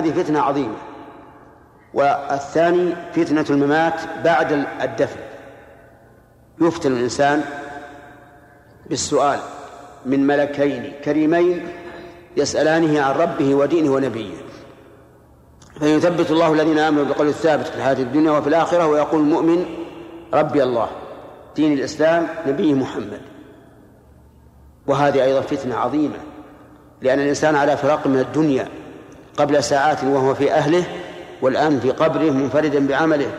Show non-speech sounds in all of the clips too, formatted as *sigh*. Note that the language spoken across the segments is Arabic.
هذه فتنة عظيمة. والثاني فتنة الممات بعد الدفن. يفتن الإنسان بالسؤال من ملكين كريمين يسألانه عن ربه ودينه ونبيه. فيثبت الله الذين آمنوا بالقول الثابت في الحياة الدنيا وفي الآخرة ويقول المؤمن ربي الله دين الإسلام نبيه محمد. وهذه أيضا فتنة عظيمة لأن الإنسان على فراق من الدنيا. قبل ساعات وهو في أهله والآن في قبره منفردا بعمله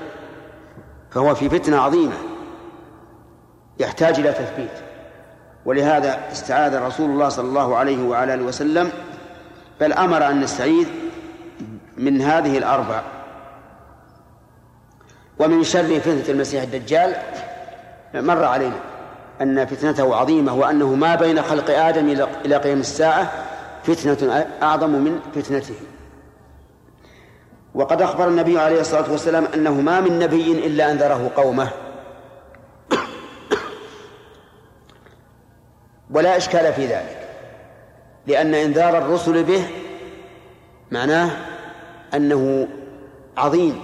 فهو في فتنة عظيمة يحتاج إلى تثبيت. ولهذا استعاذ رسول الله صلى الله عليه وعلى آله وسلم بل أمر أن نستعيذ من هذه الأربع. ومن شر فتنة المسيح الدجال مر علينا أن فتنته عظيمة وأنه ما بين خلق آدم إلى قيام الساعة فتنة أعظم من فتنته. وقد أخبر النبي عليه الصلاة والسلام أنه ما من نبي إلا أنذره قومه. ولا إشكال في ذلك لأن إنذار الرسل به معناه أنه عظيم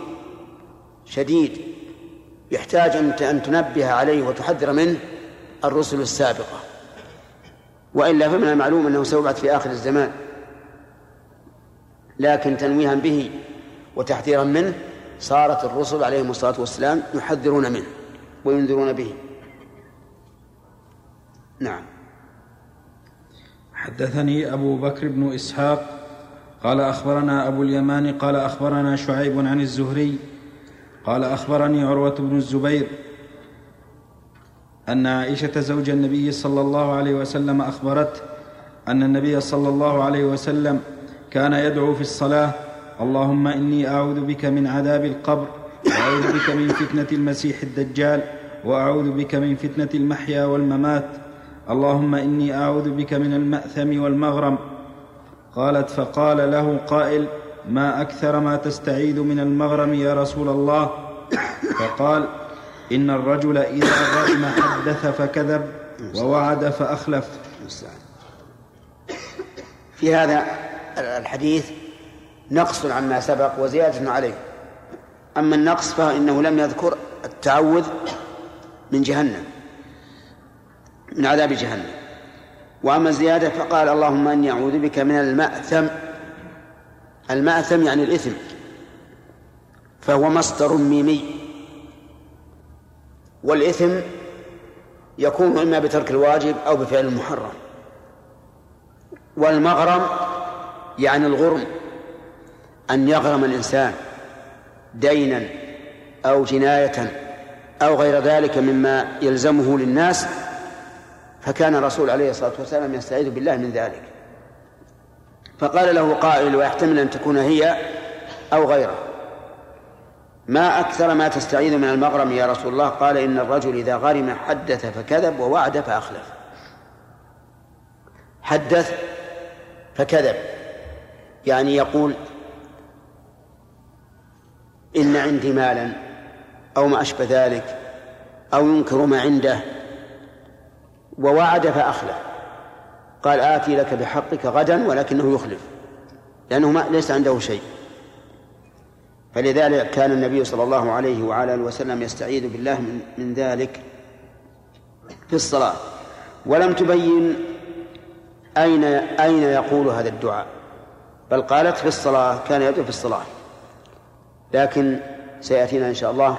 شديد يحتاج أن تنبه عليه وتحذر منه الرسل السابقة. وإلا فمن المعلوم أنه سيبعث في آخر الزمان. لكن تنويها به وتحذيرا منه صارت الرسل عليهم الصلاة والسلام يحذرون منه وينذرون به. نعم. حدثني أبو بكر بن إسحاق قال أخبرنا أبو اليمان قال أخبرنا شعيب عن الزهري قال أخبرني عروة بن الزبير أن عائشة زوج النبي صلى الله عليه وسلم أخبرته أن النبي صلى الله عليه وسلم كان يدعو في الصلاة اللهم إني أعوذ بك من عذاب القبر وأعوذ بك من فتنة المسيح الدجال وأعوذ بك من فتنة المحيا والممات اللهم إني أعوذ بك من المأثم والمغرم. قالت فقال له قائل ما أكثر ما تستعيذ من المغرم يا رسول الله؟ فقال إن الرجل إذا غرم حدث فكذب ووعد فأخلف. في هذا الحديث نقص عما سبق وزيادة عليه. أما النقص فإنه لم يذكر التعوذ من جهنم من عذاب جهنم. وأما الزيادة فقال اللهم إني أعوذ بك من المأثم المأثم يعني الإثم فهو مصدر ميمي. والإثم يكون إما بترك الواجب أو بفعل المحرم. والمغرم يعني الغرم أن يغرم الإنسان دينا أو جناية أو غير ذلك مما يلزمه للناس فكان الرسول عليه الصلاة والسلام يستعيذ بالله من ذلك. فقال له قائل ويحتمل أن تكون هي أو غيره ما أكثر ما تستعيذ من المغرم يا رسول الله؟ قال إن الرجل إذا غرم حدث فكذب ووعد فأخلف. حدث فكذب. يعني يقول إن عندي مالا أو ما أشبه ذلك أو ينكر ما عنده ووعد فأخلف. قال آتي لك بحقك غدا ولكنه يخلف. لأنه ما ليس عنده شيء. فلذلك كان النبي صلى الله عليه وعلى آله وسلم يستعيذ بالله من, من ذلك في الصلاة. ولم تبين أين أين يقول هذا الدعاء. بل قالت في الصلاة كان يدعو في الصلاة. لكن سيأتينا إن شاء الله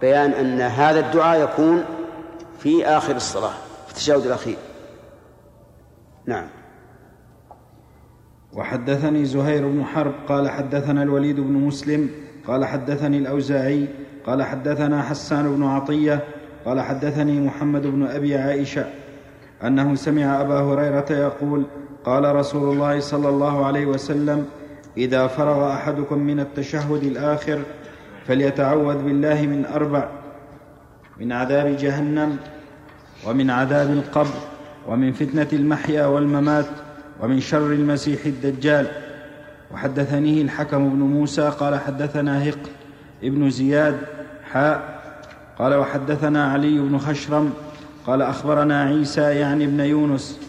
بيان أن هذا الدعاء يكون في آخر الصلاة في التشهد الأخير. نعم. وحدثني زهير بن حرب قال حدثنا الوليد بن مسلم قال حدثني الأوزاعي قال حدثنا حسان بن عطية قال حدثني محمد بن أبي عائشة أنه سمع أبا هريرة يقول قال رسول الله صلى الله عليه وسلم إذا فرغ أحدكم من التشهد الآخر فليتعوذ بالله من أربع من عذاب جهنم ومن عذاب القبر ومن فتنة المحيا والممات ومن شر المسيح الدجال. وحدثنيه الحكم بن موسى قال حدثنا هق ابن زياد حاء. قال وحدثنا علي بن خشرم. قال أخبرنا عيسى يعني ابن يونس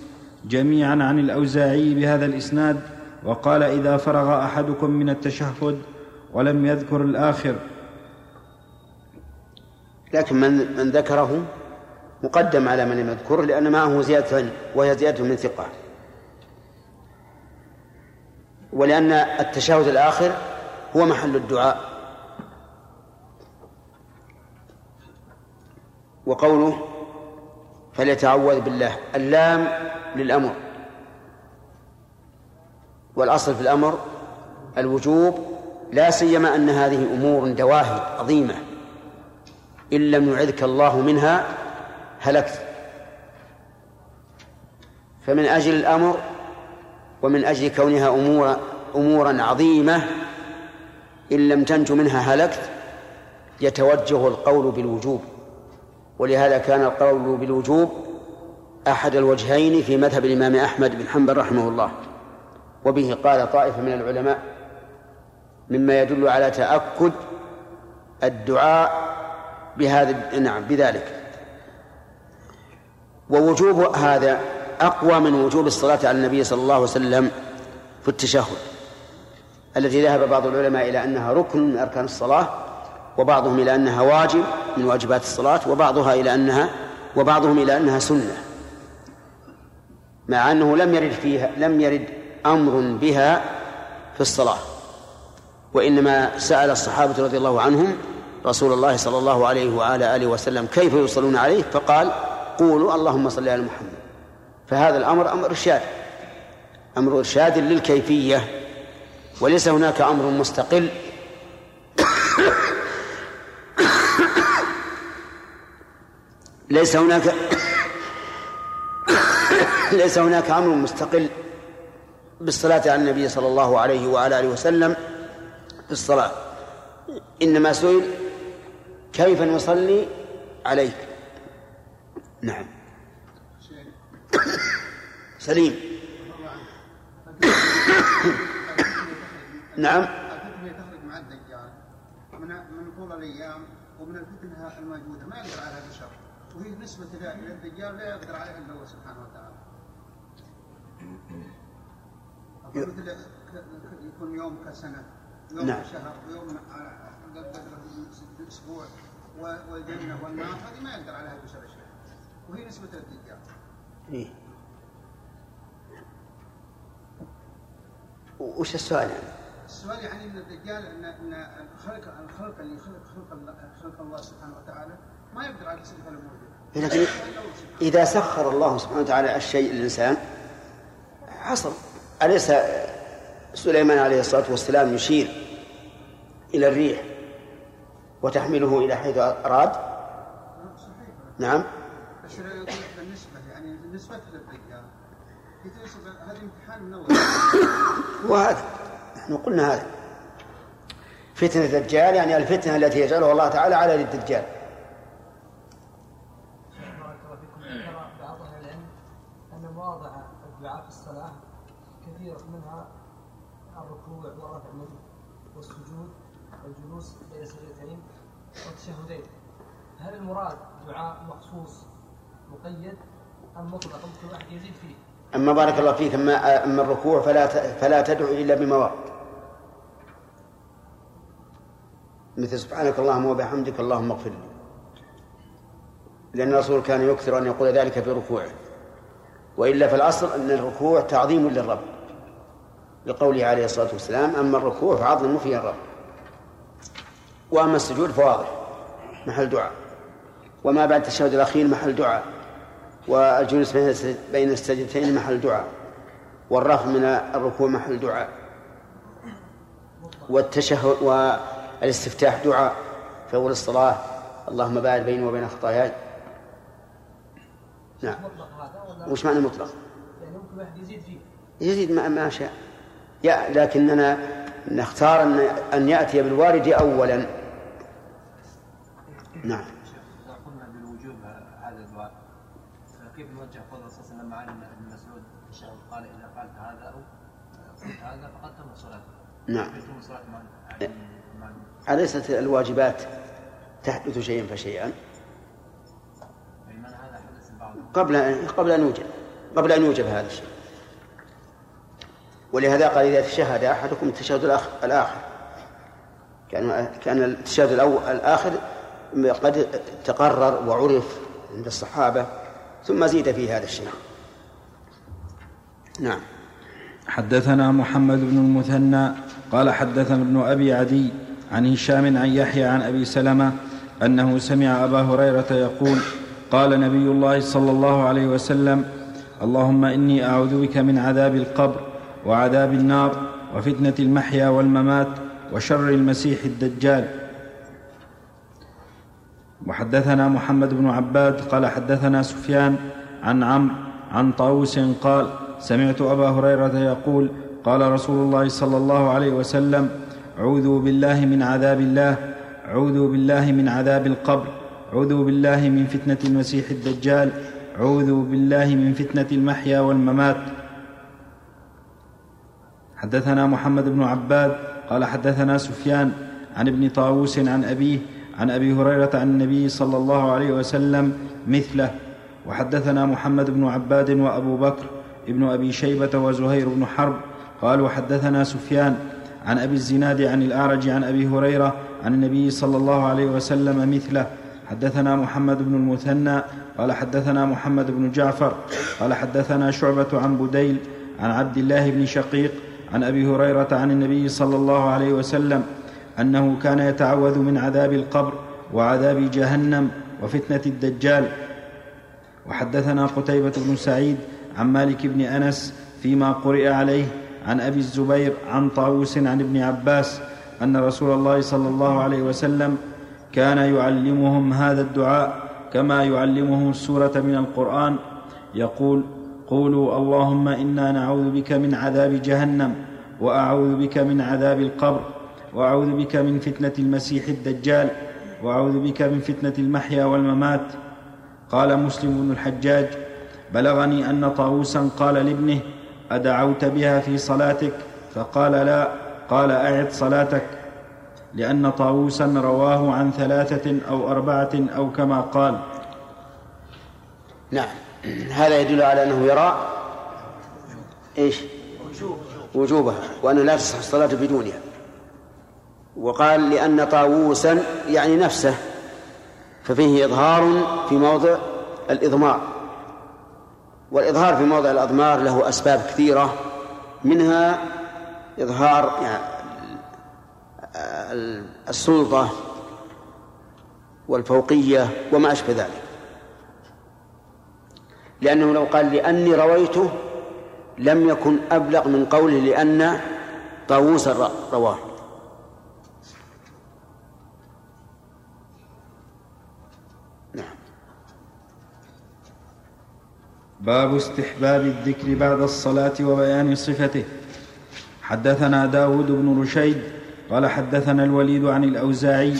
جميعا عن الأوزاعي بهذا الإسناد. وقال إذا فرغ أحدكم من التشهد ولم يذكر الآخر. لكن من من ذكره مقدم على من لم يذكره لأن معه زيادة وهي زيادة من ثقة. ولأن التشهد الآخر هو محل الدعاء. وقوله فليتعوذ بالله اللام للأمر. والأصل في الأمر الوجوب لا سيما أن هذه أمور دواهي عظيمة. إن لم يعذك الله منها هلكت. فمن أجل الأمر ومن أجل كونها أمور أمورا عظيمة إن لم تنج منها هلكت يتوجه القول بالوجوب. ولهذا كان القول بالوجوب أحد الوجهين في مذهب الإمام أحمد بن حنبل رحمه الله. وبه قال طائفة من العلماء مما يدل على تأكد الدعاء بهذا نعم بذلك. ووجوب هذا أقوى من وجوب الصلاة على النبي صلى الله عليه وسلم في التشهد التي ذهب بعض العلماء إلى أنها ركن من أركان الصلاة وبعضهم إلى أنها واجب من واجبات الصلاة وبعضها إلى أنها وبعضهم إلى أنها سنة. مع أنه لم يرد فيها لم يرد أمر بها في الصلاة. وإنما سأل الصحابة رضي الله عنهم رسول الله صلى الله عليه وعلى آله وسلم كيف يصلون عليه فقال قولوا اللهم صل على محمد. فهذا الأمر أمر إرشاد أمر إرشاد للكيفية وليس هناك أمر مستقل. *coughs* ليس هناك *coughs* ليس هناك أمر مستقل بالصلاة على النبي صلى الله عليه وعلى آله وسلم في الصلاة. إنما سئل كيف نصلي عليك؟ نعم. سليم نعم تخرج مع الدجال من من طول الأيام ومن الفتنة الموجودة ما يقدر عليها بشر وهي نسبة إلى الدجال لا يقدر عليها إلا الله سبحانه وتعالى. مثل يكون يوم كسنة يوم نعم. كشهر ويوم قدر أسبوع والجنة والنار هذه ما يقدر عليها بشر شيء وهي نسبة للدجال. إيه. وش السؤال؟ يعني؟ السؤال يعني إن الدجال ان إن الخلق الخلق اللي خلق خلق خلق الله سبحانه وتعالى ما يقدر على تصريف الأمور لكن إذا سخر الله سبحانه وتعالى الشيء للإنسان حصل أليس سليمان عليه الصلاة والسلام يشير إلى الريح وتحمله إلى حيث أراد؟ نعم. بالنسبة بالنسبة للرجال هذا امتحان من أول؟ وهذا نحن قلنا هذا. فتنة الدجال يعني الفتنة التي يجعلها الله تعالى على الدجال الدعاء في الصلاة كثير منها الركوع والرفع والسجود والجلوس بين السجدتين والتشهدين. هل المراد دعاء مخصوص مقيد أما بارك الله فيك أما أما الركوع فلا فلا تدعو إلا بمواقع مثل سبحانك اللهم وبحمدك اللهم اغفر لي. لأن الرسول كان يكثر أن يقول ذلك في ركوعه. وإلا في الأصل أن الركوع تعظيم للرب. لقوله عليه الصلاة والسلام أما الركوع فعظم فيه الرب. وأما السجود فواضح محل دعاء. وما بعد التشهد الأخير محل دعاء. والجلوس بين السجدتين محل دعاء والرفع من الركوع محل دعاء والتشهد والاستفتاح دعاء في أول الصلاة. اللهم باعد بيني وبين خطاياي. نعم. وش معنى مطلق؟ يعني ممكن واحد يزيد فيه يزيد ما, ما شاء. يا لكننا نختار أن أن يأتي بالوارد أولا. نعم إذا قلنا بالوجوب هذا الدعاء كيف نوجه قول الرسول صلى الله عليه وسلم عن ابن مسعود الشعب قال إذا فعلت هذا أو قلت هذا فقد تم صلاته نعم. أليست الواجبات تحدث شيئا فشيئا؟ قبل قبل أن يوجد قبل أن يوجب هذا الشيء. ولهذا قال إذا تشهد أحدكم التشهد الآخر. كان كأن التشهد الأول الآخر قد تقرر وعرف عند الصحابة ثم زيد في هذا الشيء. نعم. حدثنا محمد بن المثنى قال حدثنا ابن أبي عدي عن هشام عن يحيى عن أبي سلمة أنه سمع أبا هريرة يقول قال نبي الله صلى الله عليه وسلم اللهم إني أعوذ بك من عذاب القبر وعذاب النار وفتنة المحيا والممات وشر المسيح الدجال. وحدثنا محمد بن عباد قال حدثنا سفيان عن عمرو عن طاووس قال سمعت أبا هريرة يقول قال رسول الله صلى الله عليه وسلم عوذوا بالله من عذاب الله عوذوا بالله من عذاب القبر عوذوا بالله من فتنة المسيح الدجال عوذوا بالله من فتنة المحيا والممات. حدثنا محمد بن عباد قال حدثنا سفيان عن ابن طاووس عن أبيه عن أبي هريرة عن النبي صلى الله عليه وسلم مثله. وحدثنا محمد بن عباد وأبو بكر ابن أبي شيبة وزهير بن حرب قالوا حدثنا سفيان عن أبي الزناد عن الأعرج عن أبي هريرة عن النبي صلى الله عليه وسلم مثله. حدثنا محمد بن المثنى قال حدثنا محمد بن جعفر قال حدثنا شعبة عن بديل عن عبد الله بن شقيق عن أبي هريرة عن النبي صلى الله عليه وسلم أنه كان يتعوذ من عذاب القبر وعذاب جهنم وفتنة الدجال. وحدثنا قتيبة بن سعيد عن مالك بن أنس فيما قرئ عليه عن أبي الزبير عن طاووس عن ابن عباس أن رسول الله صلى الله عليه وسلم كان يعلمهم هذا الدعاء كما يعلمهم السوره من القرآن. يقول قولوا اللهم إنا نعوذ بك من عذاب جهنم وأعوذ بك من عذاب القبر وأعوذ بك من فتنة المسيح الدجال وأعوذ بك من فتنة المحيا والممات. قال مسلم بن الحجاج بلغني أن طاووسا قال لابنه أدعوت بها في صلاتك؟ فقال لا. قال أعد صلاتك. لأن طاووسا رواه عن ثلاثة أو أربعة أو كما قال. نعم. هذا يدل على أنه يرى إيش؟ وجوبها وانه لا تصح الصلاة بدونها. وقال لأن طاووسا يعني نفسه ففيه إظهار في موضع الإضمار. والإظهار في موضع الأضمار له أسباب كثيرة منها إظهار يعني السلطة والفوقية وما أشبه ذلك. لأنه لو قال لأني رويته لم يكن أبلغ من قوله لأن طاووس رواه. باب استحباب الذكر بعد الصلاة وبيان صفته. حدثنا داود بن رشيد قال حدثنا الوليد عن الأوزاعي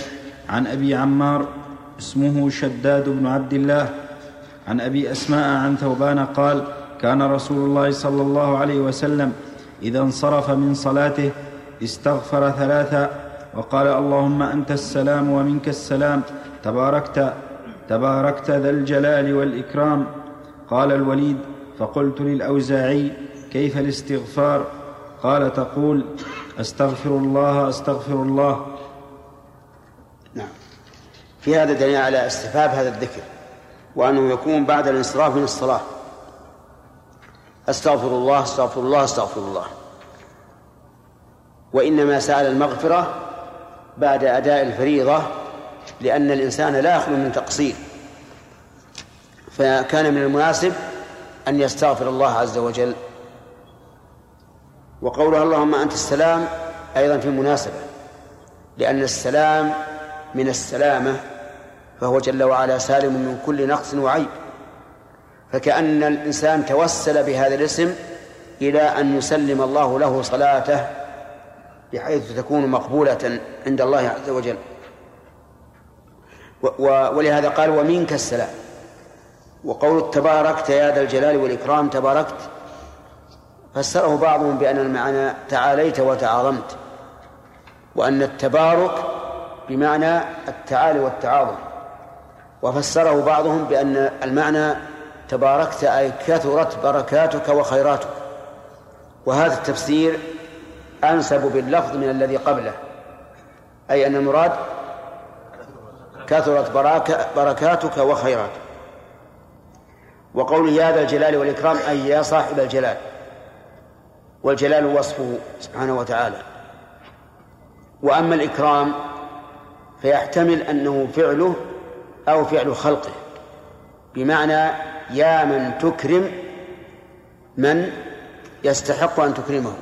عن أبي عمار اسمه شداد بن عبد الله عن أبي أسماء عن ثوبان قال كان رسول الله صلى الله عليه وسلم إذا انصرف من صلاته استغفر ثلاثا وقال اللهم أنت السلام ومنك السلام تباركت تباركت ذا الجلال والإكرام قال الوليد فقلت للأوزاعي كيف الاستغفار؟ قال تقول أستغفر الله أستغفر الله. نعم. في هذا دليل على استحباب هذا الذكر وأنه يكون بعد الانصراف من الصلاة. أستغفر الله أستغفر الله أستغفر الله. وإنما سأل المغفرة بعد أداء الفريضة لأن الإنسان لا يخلو من تقصير. فكان من المناسب أن يستغفر الله عز وجل. وقولها اللهم أنت السلام أيضا في مناسبة لأن السلام من السلامة فهو جل وعلا سالم من كل نقص وعيب. فكأن الإنسان توسل بهذا الاسم إلى أن يسلم الله له صلاته بحيث تكون مقبولة عند الله عز وجل. ولهذا قال ومنك السلام. وقول تباركت يا ذا الجلال والإكرام تباركت فسره بعضهم بأن المعنى تعاليت وتعاظمت وأن التبارك بمعنى التعالي والتعاظم وفسره بعضهم بأن المعنى تباركت أي كثرت بركاتك وخيراتك وهذا التفسير أنسب باللفظ من الذي قبله أي أن المراد كثرت بركاتك وخيراتك. وقول يا ذا الجلال والإكرام أي يا صاحب الجلال. والجلال وصفه سبحانه وتعالى. وأما الإكرام فيحتمل أنه فعله أو فعل خلقه. بمعنى يا من تكرم من يستحق أن تكرمه.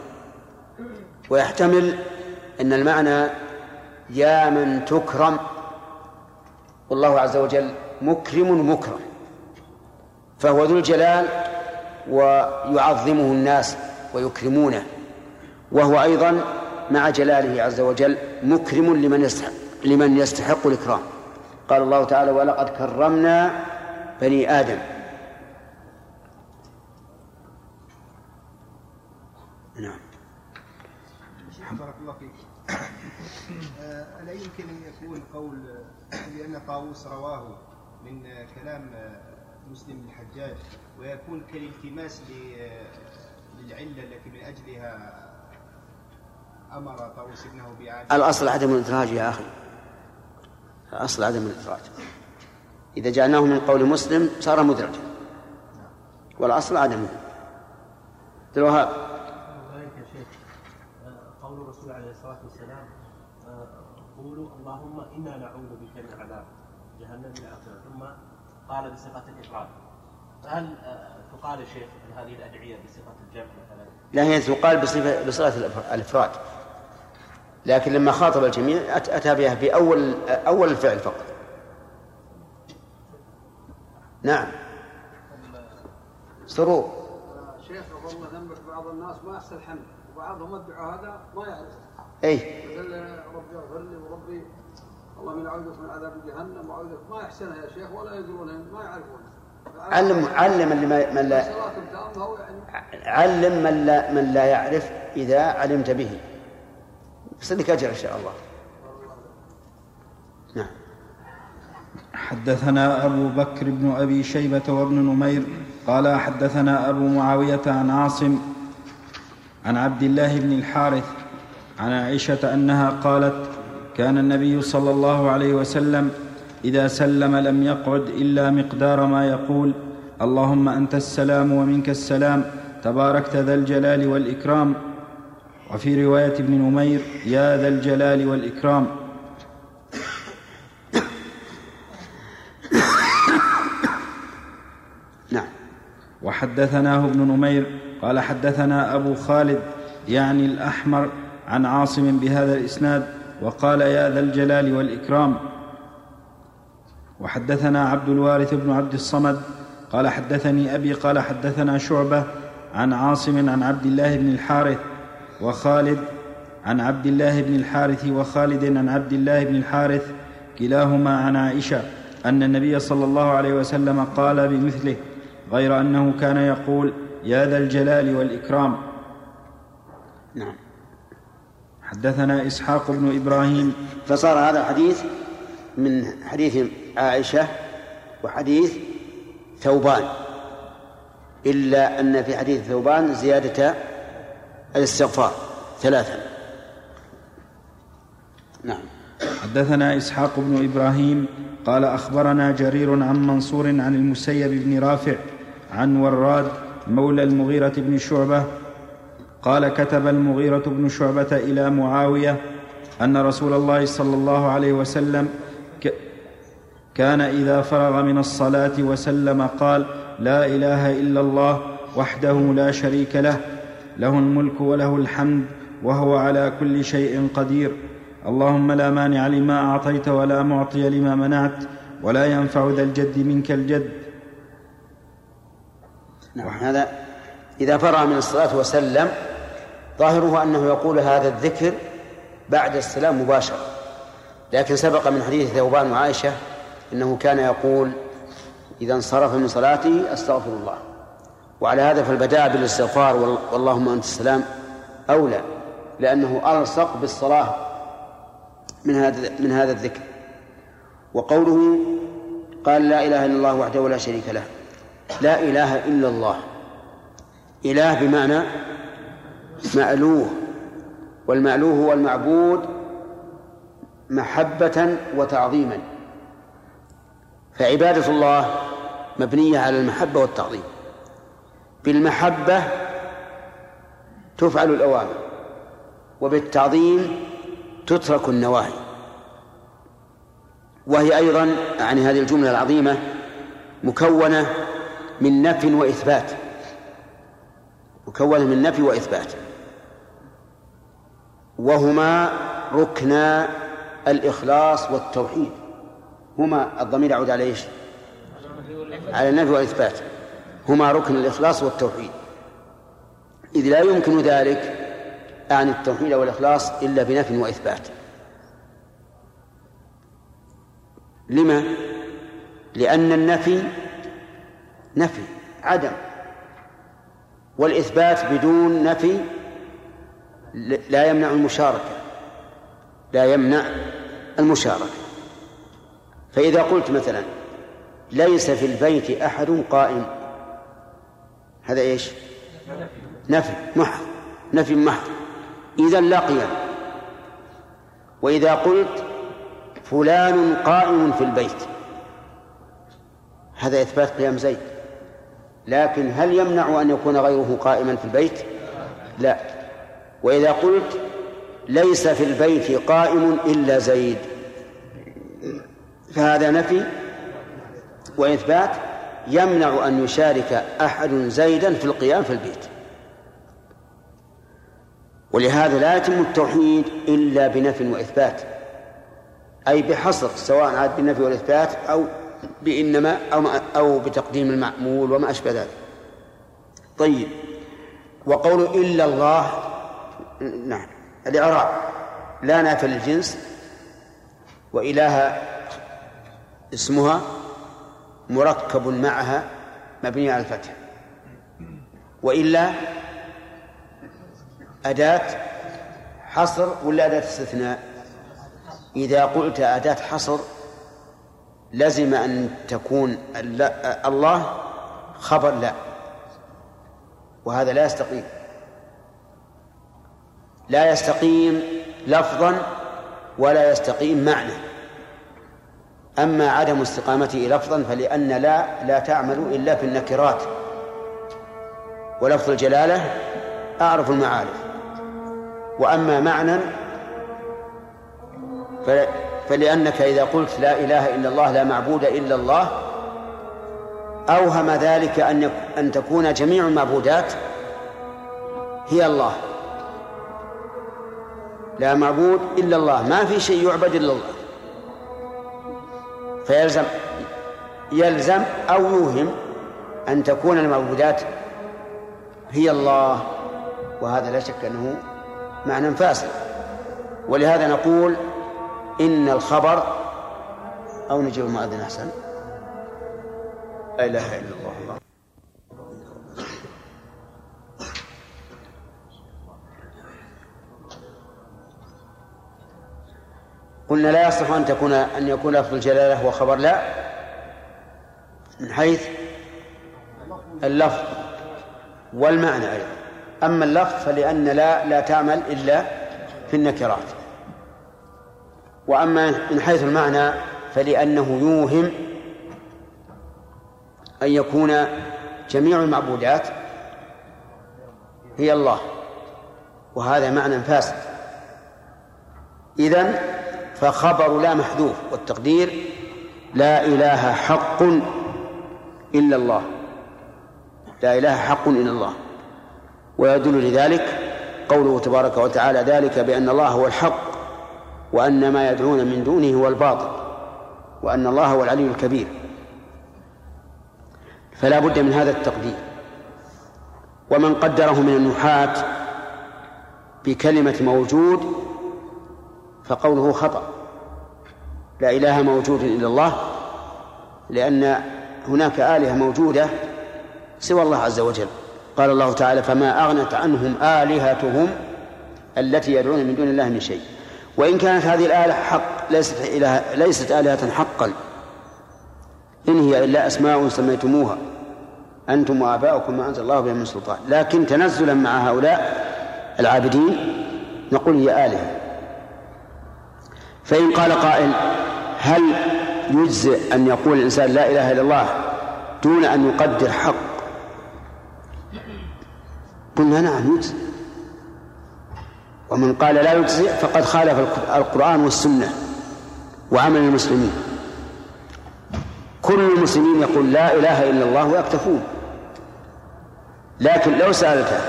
ويحتمل أن المعنى يا من تكرم. والله عز وجل مكرم مكرم. فهو ذو الجلال ويعظمه الناس ويكرمونه وهو أيضا مع جلاله عز وجل مكرم لمن يستحق لمن يستحق الإكرام. قال الله تعالى ولقد كرمنا بني آدم. نعم. بارك الله فيك. ألا يمكن أن يكون قول لأن طاووس رواه من كلام مسلم الحجاج ويكون كالالتماس للعلة التي من أجلها أمر طاووس ابنه بإعادة الأصل عدم الإدراج يا أخي. الأصل عدم الإدراج. إذا جعلناه من قول مسلم صار مدرجا والأصل عدمه عبد الوهاب قول الرسول عليه الصلاة والسلام قولوا اللهم إنا نعوذ بك من عذاب جهنم الآخرة ثم قال بصيغة الإفراد فهل تقال شيخ هذه الأدعية بصيغة الجمع مثلا؟ لا هي تقال بصفة بصيغة الإفراد. لكن لما خاطب الجميع أتى بها في أول أول الفعل فقط. نعم. سرور. شيخ غفر الله ذنبك بعض الناس ما يحسن الحمد وبعضهم الدعاء هذا ما يعرف. اي يقول ربي اغفر لي وربي اللهم اني اعوذ من عذاب جهنم واعوذ ما يحسنها يا شيخ ولا يدرونها ما يعرفون علم علم اللي ما من لا علم من لا من لا يعرف إذا علمت به. بس لك أجر إن شاء الله. نعم. حدثنا أبو بكر بن أبي شيبة وابن نمير قال حدثنا أبو معاوية عن عاصم عن عبد الله بن الحارث عن عائشة أنها قالت كان النبي صلى الله عليه وسلم إذا سلم لم يقعد إلا مقدار ما يقول اللهم أنت السلام ومنك السلام تباركت ذا الجلال والإكرام. وفي رواية ابن نمير يا ذا الجلال والإكرام. نعم. وحدثناه ابن نمير قال حدثنا أبو خالد يعني الأحمر عن عاصم بهذا الإسناد وقال يا ذا الجلال والإكرام وحدثنا عبد الوارث بن عبد الصمد قال حدثني أبي قال حدثنا شعبة عن عاصم عن عبد الله بن الحارث وخالد عن عبد الله بن الحارث وخالد عن عبد الله بن الحارث كلاهما عن عائشة أن النبي صلى الله عليه وسلم قال بمثله غير أنه كان يقول يا ذا الجلال والإكرام. نعم. حدثنا إسحاق بن إبراهيم. فصار هذا الحديث من حديث عائشة وحديث ثوبان. إلا أن في حديث ثوبان زيادة الاستغفار ثلاثا. نعم. حدثنا إسحاق بن إبراهيم. قال أخبرنا جرير عن منصور عن المسيب بن رافع عن وراد مولى المغيرة بن شعبة قال كتب المغيرة بن شعبة إلى معاوية أن رسول الله صلى الله عليه وسلم كان إذا فرغ من الصلاة وسلم قال لا إله إلا الله وحده لا شريك له له الملك وله الحمد وهو على كل شيء قدير. اللهم لا مانع لما أعطيت ولا معطي لما منعت ولا ينفع ذا الجد منك الجد. نعم هذا إذا فرغ من الصلاة وسلم ظاهره أنه يقول هذا الذكر بعد السلام مباشره لكن سبق من حديث ثوبان وعائشة إنه كان يقول إذا انصرف من صلاته أستغفر الله. وعلى هذا فالبداء بالاستغفار واللهم أنت السلام أولى لأنه ألصق بالصلاة من هذا من هذا الذكر. وقوله قال لا إله إلا الله وحده لا شريك له لا إله إلا الله. إله بمعنى مألوه والمألوه هو المعبود محبة وتعظيما. فعبادة الله مبنية على المحبة والتعظيم. بالمحبة تفعل الأوامر وبالتعظيم تترك النواهي. وهي أيضا يعني هذه الجملة العظيمة مكونة من نفي وإثبات. مكونة من نفي وإثبات. وهما ركنا الإخلاص والتوحيد. هما الضمير يعود على إيش؟ على النفي والإثبات. هما ركن الإخلاص والتوحيد. إذ لا يمكن ذلك عن التوحيد والإخلاص إلا بنفي وإثبات. لما؟ لأن النفي نفي عدم. والإثبات بدون نفي لا يمنع المشاركة. لا يمنع المشاركة. فإذا قلت مثلا ليس في البيت أحد قائم. هذا إيش؟ نفي محض نفي محض. إذا لا قيام وإذا قلت فلان قائم في البيت. هذا إثبات قيام زيد. لكن هل يمنع أن يكون غيره قائما في البيت؟ لا. وإذا قلت ليس في البيت قائم إلا زيد فهذا نفي وإثبات يمنع أن يشارك أحد زيدا في القيام في البيت. ولهذا لا يتم التوحيد إلا بنفي وإثبات أي بحصر سواء عاد بالنفي والإثبات أو بإنما أو, أو بتقديم المعمول وما أشبه ذلك. طيب وقول إلا الله نعم. الإعراب. لا نافع للجنس وإله اسمها مركب معها مبني على الفتح. وإلا أداة حصر ولا أداة استثناء؟ إذا قلت أداة حصر لزم أن تكون الله خبر لا. وهذا لا يستقيم. لا يستقيم لفظا ولا يستقيم معنى. أما عدم استقامته لفظا فلأن لا لا تعمل إلا في النكرات. ولفظ الجلالة أعرف المعارف. وأما معنى فلأنك إذا قلت لا إله إلا الله لا معبود إلا الله أوهم ذلك أن أن تكون جميع المعبودات هي الله. لا معبود إلا الله. ما في شيء يعبد إلا الله. فيلزم يلزم أو يوهم أن تكون المعبودات هي الله وهذا لا شك أنه معنى فاسد. ولهذا نقول إن الخبر أو نجيب المؤذن أحسن. لا إله إلا الله. لا يصح أن تكون أن يكون لفظ الجلالة هو خبر لا من حيث اللفظ والمعنى أيضا. أما اللفظ فلأن لا لا تعمل إلا في النكرات. وأما من حيث المعنى فلأنه يوهم أن يكون جميع المعبودات هي الله وهذا معنى فاسد. إذن فخبر لا محذوف والتقدير لا إله حق إلا الله. لا إله حق إلا الله. ويدل لذلك قوله تبارك وتعالى ذلك بأن الله هو الحق وأن ما يدعون من دونه هو الباطل وأن الله هو العلي الكبير. فلا بد من هذا التقدير. ومن قدره من النحاة بكلمة موجود فقوله خطأ. لا إله موجود إلا الله لأن هناك آلهة موجودة سوى الله عز وجل. قال الله تعالى فما أغنت عنهم آلهتهم التي يدعون من دون الله من شيء. وإن كانت هذه الآلهة حق ليست إله ليست آلهة حقا. إن هي إلا أسماء سميتموها أنتم وآباؤكم ما أنزل الله بها من سلطان. لكن تنزلا مع هؤلاء العابدين نقول هي آلهة. فإن قال قائل هل يجزئ أن يقول الإنسان لا إله إلا الله دون أن يقدر حق؟ قلنا نعم يجزئ. ومن قال لا يجزئ فقد خالف القرآن والسنة وعمل المسلمين. كل المسلمين يقول لا إله إلا الله ويكتفون لكن لو سألته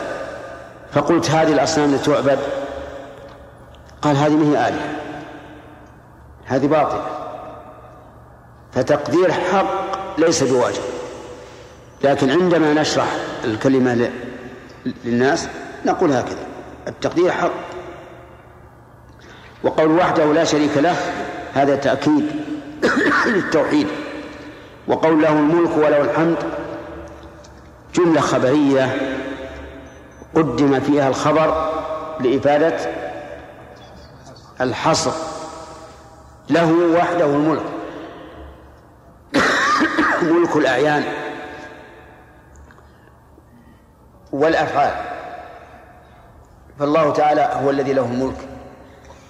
فقلت هذه الأصنام لتعبد؟ قال هذه ما هي آلهة. هذه باطلة. فتقدير حق ليس بواجب. لكن عندما نشرح الكلمة للناس نقول هكذا. التقدير حق. وقول وحده لا شريك له هذا تأكيد *coughs* للتوحيد. وقول له الملك وله الحمد جملة خبرية قدم فيها الخبر لإفادة الحصر. له وحده الملك. *coughs* ملك الأعيان والأفعال. فالله تعالى هو الذي له الملك.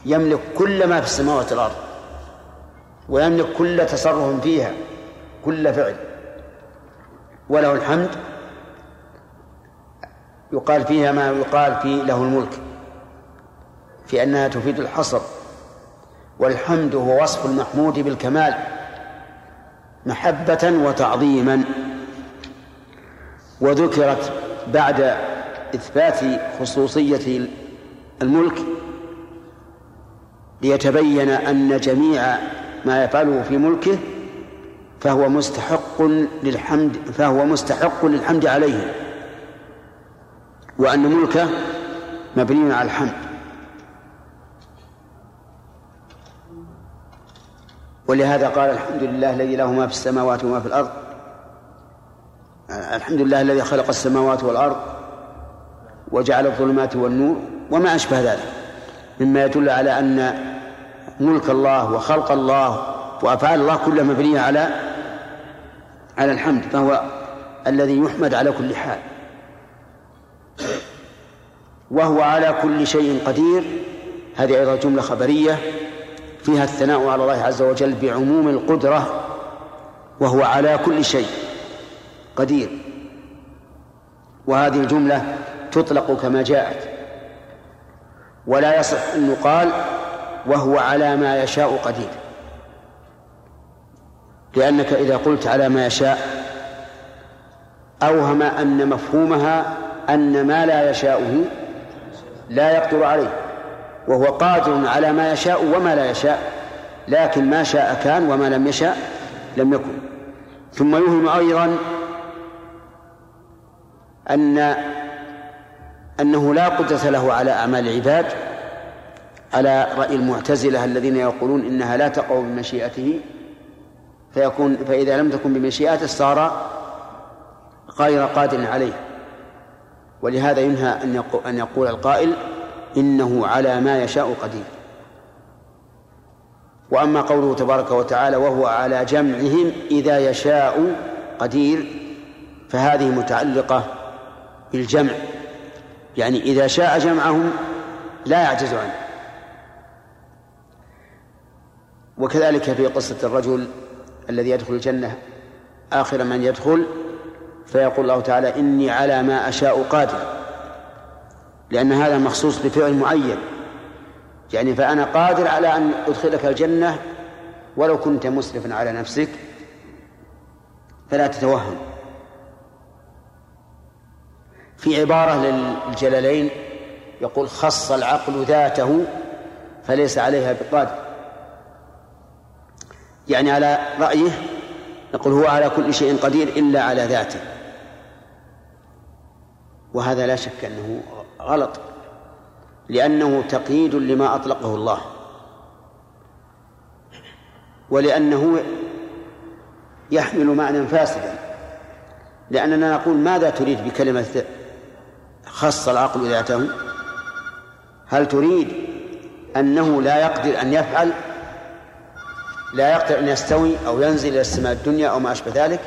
يملك كل ما في السماوات والأرض. ويملك كل تصرف فيها كل فعل. وله الحمد. يقال فيها ما يقال في له الملك. في أنها تفيد الحصر. والحمد هو وصف المحمود بالكمال محبة وتعظيما. وذكرت بعد إثبات خصوصية الملك ليتبين أن جميع ما يفعله في ملكه فهو مستحق للحمد فهو مستحق للحمد عليه وأن ملكه مبني على الحمد. ولهذا قال الحمد لله الذي له ما في السماوات وما في الأرض. الحمد لله الذي خلق السماوات والأرض وجعل الظلمات والنور وما أشبه ذلك. مما يدل على أن ملك الله وخلق الله وأفعال الله كلها مبنية على على الحمد فهو الذي يحمد على كل حال. وهو على كل شيء قدير. هذه أيضا جملة خبرية. فيها الثناء على الله عز وجل بعموم القدرة وهو على كل شيء قدير. وهذه الجملة تطلق كما جاءت. ولا يصح أن يقال وهو على ما يشاء قدير. لأنك إذا قلت على ما يشاء أوهم أن مفهومها أن ما لا يشاؤه لا يقدر عليه. وهو قادر على ما يشاء وما لا يشاء لكن ما شاء كان وما لم يشاء لم يكن. ثم يوهم أيضا أن أنه لا قدرة له على أعمال العباد على رأي المعتزلة الذين يقولون إنها لا تقع بمشيئته فيكون فإذا لم تكن بمشيئته صار غير قادر عليه. ولهذا ينهى أن يقول القائل إنه على ما يشاء قدير. وأما قوله تبارك وتعالى وهو على جمعهم إذا يشاء قدير فهذه متعلقة بالجمع. يعني إذا شاء جمعهم لا يعجز عنه. وكذلك في قصة الرجل الذي يدخل الجنة آخر من يدخل فيقول الله تعالى إني على ما أشاء قادر. لأن هذا مخصوص بفعل معين. يعني فأنا قادر على أن أدخلك الجنة ولو كنت مسرفا على نفسك. فلا تتوهم. في عبارة للجلالين يقول خص العقل ذاته فليس عليها بقادر. يعني على رأيه نقول هو على كل شيء قدير إلا على ذاته. وهذا لا شك أنه غلط. لأنه تقييد لما أطلقه الله. ولأنه يحمل معنى فاسدا. لأننا نقول ماذا تريد بكلمة خص العقل ذاته هل تريد أنه لا يقدر أن يفعل؟ لا يقدر أن يستوي أو ينزل إلى السماء الدنيا أو ما أشبه ذلك؟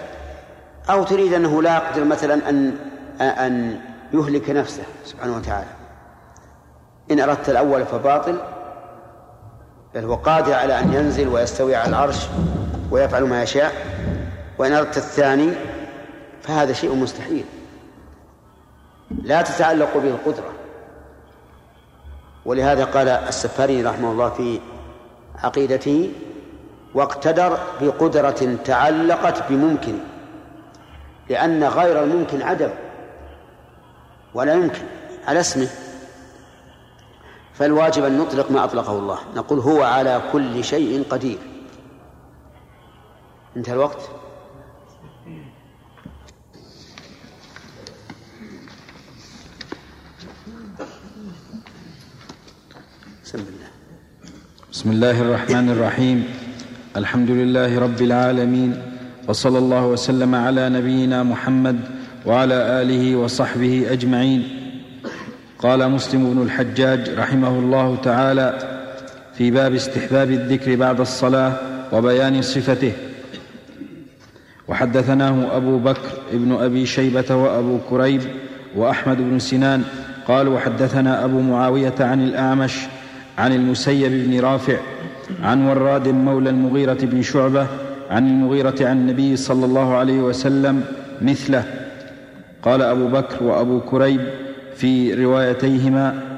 أو تريد أنه لا يقدر مثلا أن أن يهلك نفسه سبحانه وتعالى. إن أردت الأول فباطل بل هو قادر على أن ينزل ويستوي على العرش ويفعل ما يشاء. وإن أردت الثاني فهذا شيء مستحيل. لا تتعلق به القدرة. ولهذا قال السفاري رحمه الله في عقيدته واقتدر بقدرة تعلقت بممكن لأن غير الممكن عدم. ولا يمكن. على اسمه. فالواجب أن نطلق ما أطلقه الله. نقول هو على كل شيء قدير. انتهى الوقت. بسم الله. بسم الله الرحمن الرحيم. الحمد لله رب العالمين. وصلى الله وسلم على نبينا محمد وعلى آله وصحبه أجمعين. قال مسلم بن الحجاج رحمه الله تعالى في باب استحباب الذكر بعد الصلاة وبيان صفته. وحدثناه أبو بكر ابن أبي شيبة وأبو كريب وأحمد بن سنان. قال وحدثنا أبو معاوية عن الأعمش عن المسيب بن رافع عن وراد مولى المغيرة بن شعبة عن المغيرة عن النبي صلى الله عليه وسلم مثله. قال أبو بكر وأبو كريب في روايتيهما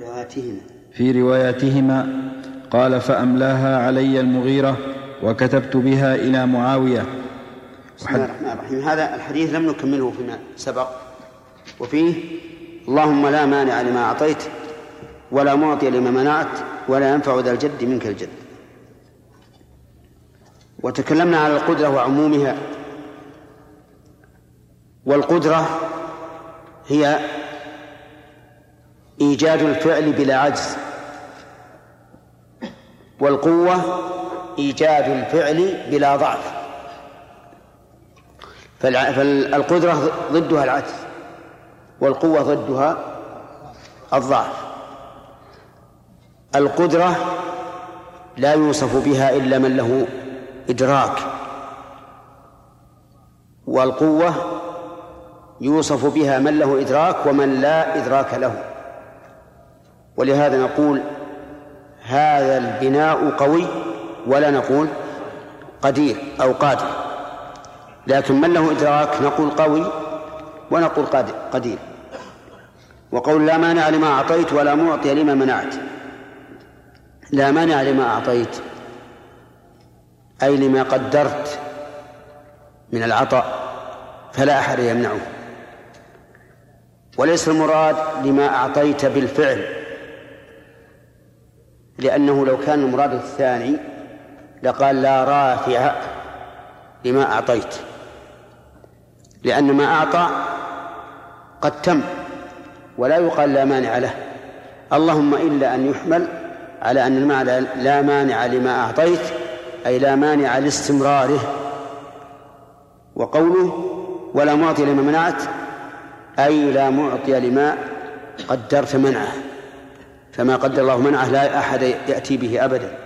روايتهما. في رواياتهما قال فأملاها علي المغيرة وكتبت بها إلى معاوية. بسم الله الرحمن الرحيم. هذا الحديث لم نكمله فيما سبق. وفيه اللهم لا مانع لما أعطيت ولا معطي لما منعت ولا ينفع ذا الجد منك الجد. وتكلمنا على القدرة وعمومها. والقدرة هي إيجاد الفعل بلا عجز والقوة إيجاد الفعل بلا ضعف. فالقدرة ضدها العجز والقوة ضدها الضعف. القدرة لا يوصف بها إلا من له إدراك والقوة يوصف بها من له إدراك ومن لا إدراك له. ولهذا نقول هذا البناء قوي ولا نقول قدير أو قادر. لكن من له إدراك نقول قوي ونقول قدير. وقول لا مانع لما أعطيت ولا معطي لما منعت. لا مانع لما أعطيت أي لما قدرت من العطاء فلا أحد يمنعه. وليس المراد لما أعطيت بالفعل لأنه لو كان المراد الثاني لقال لا رافع لما أعطيت لأن ما أعطى قد تم ولا يقال لا مانع له. اللهم إلا أن يحمل على أن المعنى لا مانع لما أعطيت أي لا مانع لاستمراره وقوله ولا معطي لما منعت أي لا معطي لما قدرت منعه فما قدر الله منعه لا أحد يأتي به أبدا.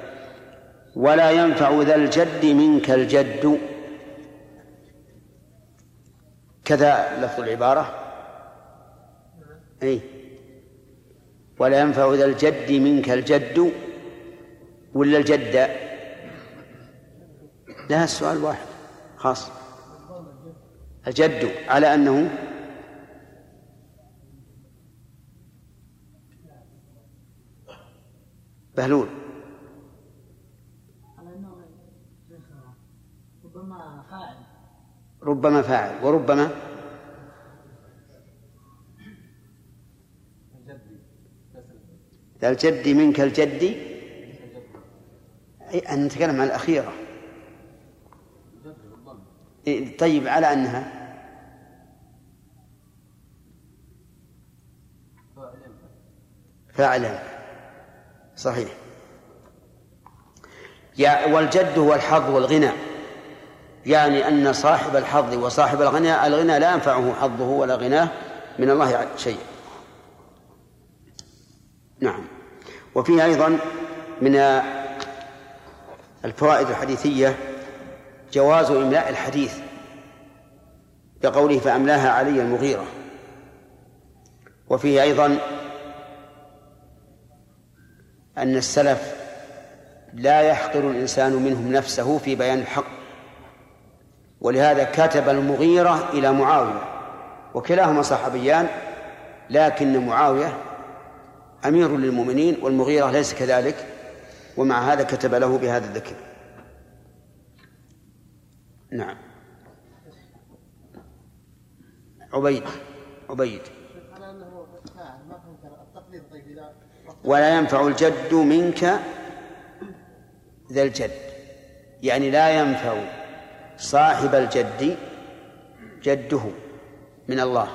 ولا ينفع ذا الجد منك الجد. كذا لفظ العبارة. أي ولا ينفع ذا الجد منك الجد. ولا الجد. لا السؤال واحد. خاص. الجد على أنه بهلول. ربما فاعل. ربما فاعل. وربما ذا الجد منك الجد. أي أن نتكلم عن الأخيرة. إيه، طيب على أنها. فاعلا صحيح. يا والجد هو الحظ والغنى. يعني أن صاحب الحظ وصاحب الغنى الغنى لا ينفعه حظه ولا غناه من الله شيء. نعم. وفيه أيضا من الفوائد الحديثية جواز إملاء الحديث بقوله فأملاها علي المغيرة. وفيه أيضا أن السلف لا يحقر الإنسان منهم نفسه في بيان الحق. ولهذا كتب المغيرة إلى معاوية وكلاهما صحابيان لكن معاوية أمير للمؤمنين والمغيرة ليس كذلك ومع هذا كتب له بهذا الذكر. نعم. عبيد عبيد. ولا ينفع الجد منك ذا الجد. يعني لا ينفع صاحب الجد جده من الله.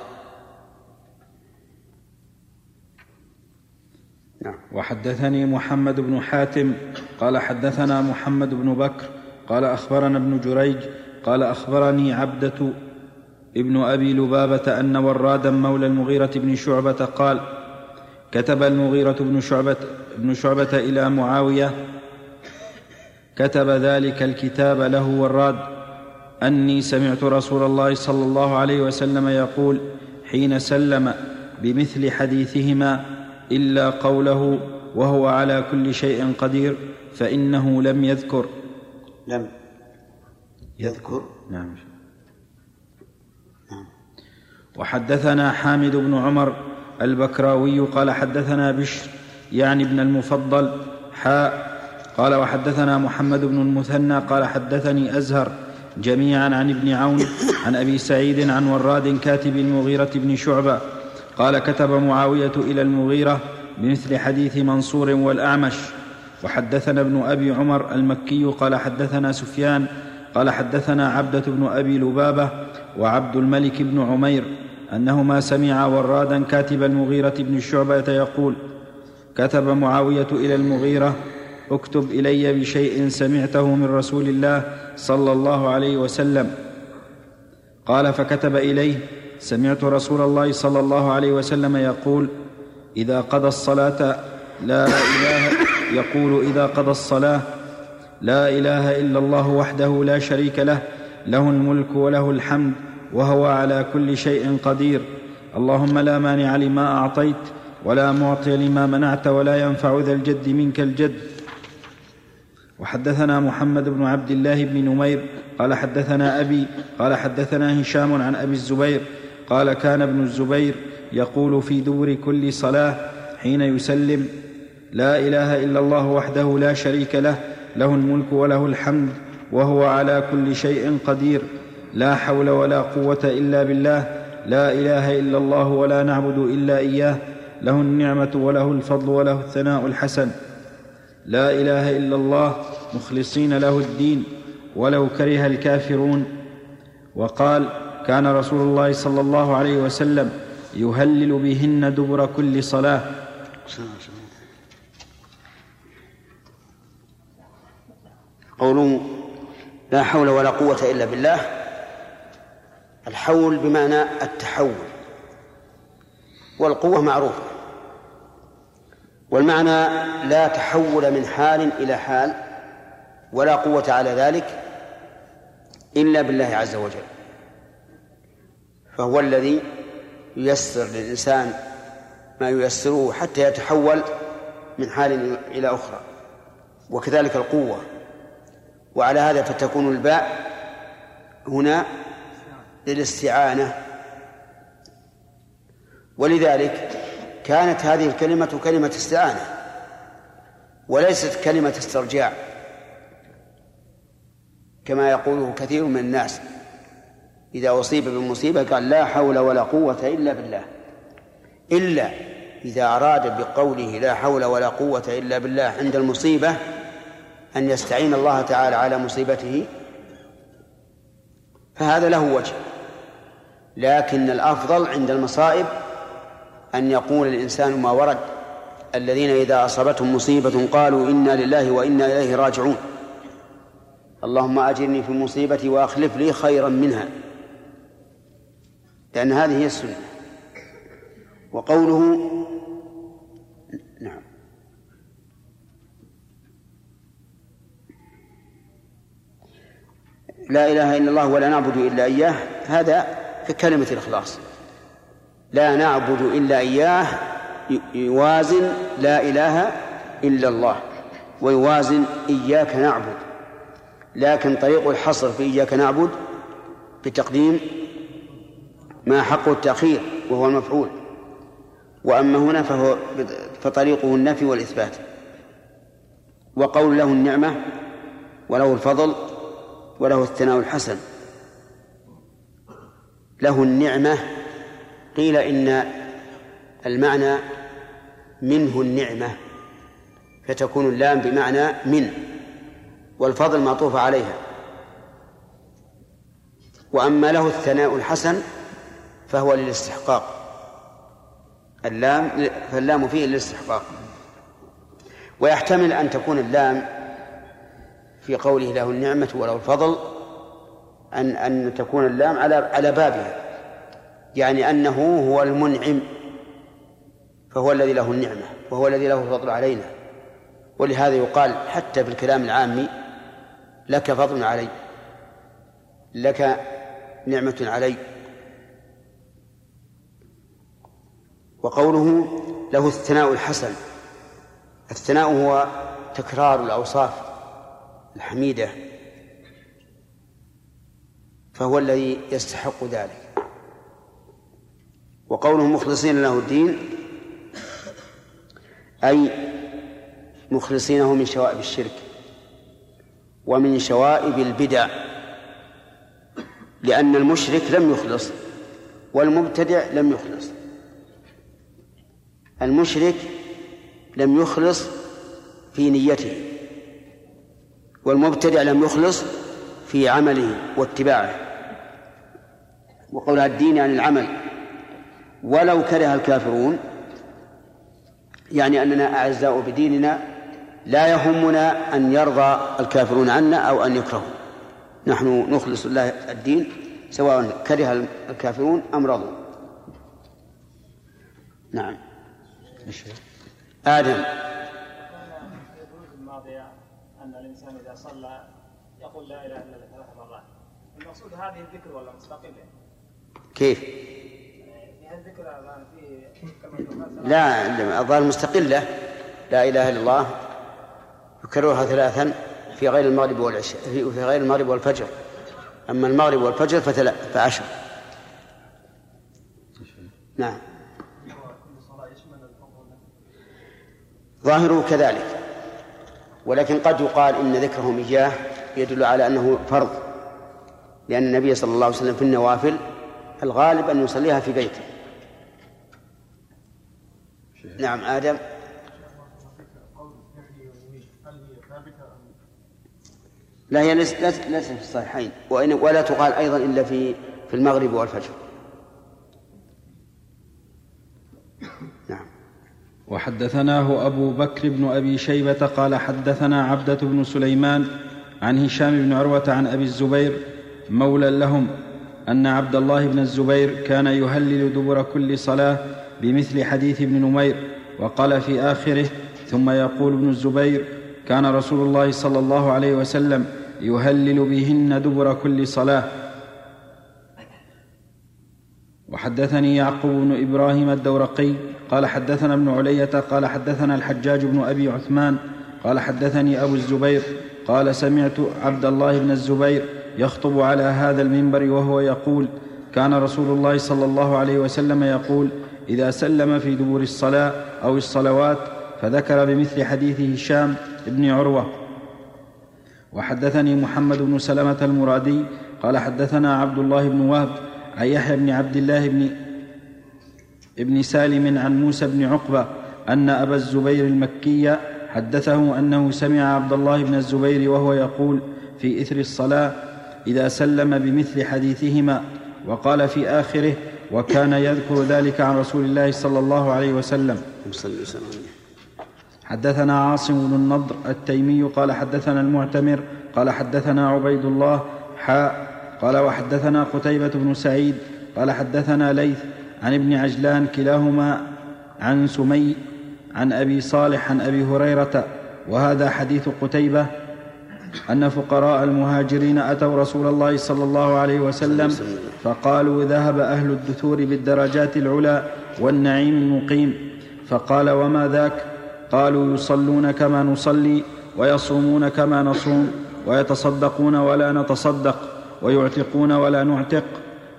نعم. وحدثني محمد بن حاتم قال حدثنا محمد بن بكر قال أخبرنا ابن جريج قال أخبرني عبدة ابن أبي لبابة أن ورادا مولى المغيرة بن شعبة قال كتب المغيرة بن شعبة, بن شعبة إلى معاوية كتب ذلك الكتاب له وراد أني سمعت رسول الله صلى الله عليه وسلم يقول حين سلم بمثل حديثهما إلا قوله وهو على كل شيء قدير فإنه لم يذكر. لم يذكر؟ نعم. وحدثنا حامد بن عمر البكراوي قال حدثنا بشر يعني ابن المفضل حاء قال وحدثنا محمد بن المثنى قال حدثني أزهر جميعا عن ابن عون عن أبي سعيد عن وراد كاتب المغيرة بن شعبة قال كتب معاوية إلى المغيرة بمثل حديث منصور والأعمش وحدثنا ابن أبي عمر المكي قال حدثنا سفيان قال حدثنا عبدة بن أبي لبابة وعبد الملك بن عمير أنهما سمعا ورادا كاتب المغيرة بن شعبة يقول كتب معاوية إلى المغيرة اكتب إلي بشيء سمعته من رسول الله صلى الله عليه وسلم. قال فكتب إليه سمعت رسول الله صلى الله عليه وسلم يقول إذا قضى الصلاة لا إله يقول إذا قضى الصلاة لا إله إلا الله وحده لا شريك له له الملك وله الحمد وهو على كل شيء قدير. اللهم لا مانع لما أعطيت ولا معطي لما منعت ولا ينفع ذا الجد منك الجد. وحدثنا محمد بن عبد الله بن نمير قال حدثنا أبي قال حدثنا هشام عن أبي الزبير قال كان ابن الزبير يقول في دبر كل صلاة حين يسلم لا إله إلا الله وحده لا شريك له له الملك وله الحمد وهو على كل شيء قدير. لا حول ولا قوة إلا بالله لا إله إلا الله ولا نعبد إلا إياه له النعمة وله الفضل وله الثناء الحسن. لا إله إلا الله مخلصين له الدين ولو كره الكافرون. وقال كان رسول الله صلى الله عليه وسلم يهلل بهن دبر كل صلاة. قوله لا حول ولا قوة إلا بالله الحول بمعنى التحول والقوة معروفة والمعنى لا تحول من حال إلى حال ولا قوة على ذلك إلا بالله عز وجل فهو الذي ييسر للإنسان ما ييسره حتى يتحول من حال إلى أخرى وكذلك القوة وعلى هذا فتكون الباء هنا للاستعانة. ولذلك كانت هذه الكلمة كلمة استعانة وليست كلمة استرجاع كما يقوله كثير من الناس. إذا أصيب بمصيبة قال لا حول ولا قوة إلا بالله. إلا إذا أراد بقوله لا حول ولا قوة إلا بالله عند المصيبة أن يستعين الله تعالى على مصيبته فهذا له وجه. لكن الأفضل عند المصائب أن يقول الإنسان ما ورد الذين إذا أصابتهم مصيبة قالوا إنا لله وإنا إليه راجعون. اللهم أجرني في مصيبتي وأخلف لي خيرا منها. لأن هذه هي السنة. وقوله نعم. لا إله إلا الله ولا نعبد إلا إياه. هذا ككلمة الإخلاص. لا نعبد إلا إياه يوازن لا إله إلا الله ويوازن إياك نعبد. لكن طريق الحصر في إياك نعبد بتقديم ما حقه التأخير وهو المفعول. وأما هنا فهو فطريقه النفي والإثبات. وقول له النعمة وله الفضل وله الثناء الحسن. له النعمة قيل إن المعنى منه النعمة فتكون اللام بمعنى من والفضل معطوف عليها. وأما له الثناء الحسن فهو للاستحقاق. اللام فاللام فيه للاستحقاق. ويحتمل أن تكون اللام في قوله له النعمة وله الفضل أن أن تكون اللام على على بابها يعني أنه هو المنعم فهو الذي له النعمة وهو الذي له الفضل علينا. ولهذا يقال حتى في الكلام العامي لك فضل علي لك نعمة علي. وقوله له الثناء الحسن الثناء هو تكرار الأوصاف الحميدة فهو الذي يستحق ذلك. وقوله مخلصين له الدين أي مخلصينه من شوائب الشرك ومن شوائب البدع لأن المشرك لم يخلص والمبتدع لم يخلص. المشرك لم يخلص في نيته والمبتدع لم يخلص في عمله واتباعه. وقولها الدين يعني العمل. ولو كره الكافرون يعني أننا أعزاء بديننا لا يهمنا أن يرضى الكافرون عنا أو أن يكرهوا. نحن نخلص الله الدين سواء كره الكافرون أم رضوا. نعم. آدم. أن الإنسان إذا صلى يقول لا إله إلا الله ثلاث مرات. المقصود هذه الذكر ولا مستقلة؟ كيف؟ لا الظاهر مستقلة. لا إله إلا الله. يكررها ثلاثا في غير المغرب والعشاء في غير المغرب والفجر. أما المغرب والفجر فثلاث فعشر. نعم. ظاهره كذلك. ولكن قد يقال إن ذكرهم إياه يدل على أنه فرض. لأن النبي صلى الله عليه وسلم في النوافل الغالب أن يصليها في بيته. نعم آدم. لا هي ليست في الصحيحين. ولا تقال أيضا إلا في في المغرب والفجر. وحدثناه أبو بكر بن أبي شيبة قال حدثنا عبدة بن سليمان عن هشام بن عروة عن أبي الزبير مولى لهم أن عبد الله بن الزبير كان يهلل دبر كل صلاة بمثل حديث ابن نمير وقال في آخره ثم يقول ابن الزبير كان رسول الله صلى الله عليه وسلم يهلل بهن دبر كل صلاة. وحدثني يعقوب بن إبراهيم الدورقي قال حدثنا ابن علية قال حدثنا الحجاج بن أبي عثمان قال حدثني أبو الزبير قال سمعت عبد الله بن الزبير يخطب على هذا المنبر وهو يقول كان رسول الله صلى الله عليه وسلم يقول إذا سلم في دبور الصلاة أو الصلوات فذكر بمثل حديث هشام بن عروة. وحدثني محمد بن سلمة المرادي قال حدثنا عبد الله بن وهب عن يحيى بن عبد الله بن ابن سالم عن موسى بن عقبة أن أبا الزبير المكي حدثه أنه سمع عبد الله بن الزبير وهو يقول في إثر الصلاة إذا سلم بمثل حديثهما وقال في آخره وكان يذكر ذلك عن رسول الله صلى الله عليه وسلم. حدثنا عاصم بن النضر التيمي قال حدثنا المعتمر قال حدثنا عبيد الله حاء قال وحدثنا قتيبة بن سعيد قال حدثنا ليث عن ابن عجلان كلاهما عن سمي عن أبي صالح عن أبي هريرة وهذا حديث قتيبة أن فقراء المهاجرين أتوا رسول الله صلى الله عليه وسلم فقالوا ذهب أهل الدثور بالدرجات العلى والنعيم المقيم. فقال وما ذاك؟ قالوا يصلون كما نصلي ويصومون كما نصوم ويتصدقون ولا نتصدق ويعتقون ولا نعتق.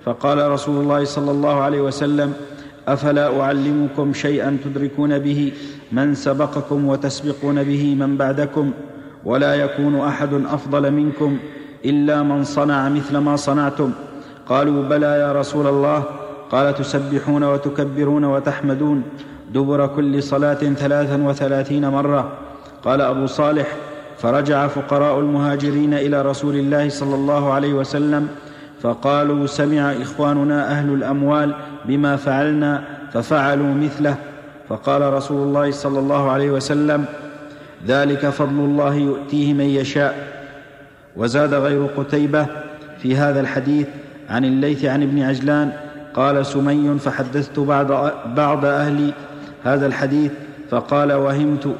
فقال رسول الله صلى الله عليه وسلم أفلا أعلمكم شيئا تدركون به من سبقكم وتسبقون به من بعدكم؟ ولا يكون أحد أفضل منكم إلا من صنع مثل ما صنعتم. قالوا بلى يا رسول الله. قال تسبحون وتكبرون وتحمدون دبر كل صلاة ثلاثا وثلاثين مرة. قال أبو صالح فرجع فقراء المهاجرين إلى رسول الله صلى الله عليه وسلم فقالوا سمع إخواننا أهل الأموال بما فعلنا ففعلوا مثله. فقال رسول الله صلى الله عليه وسلم ذلك فضل الله يؤتيه من يشاء. وزاد غير قتيبة في هذا الحديث عن الليث عن ابن عجلان قال سمي فحدثت بعض بعض أهل هذا الحديث فقال وهمت.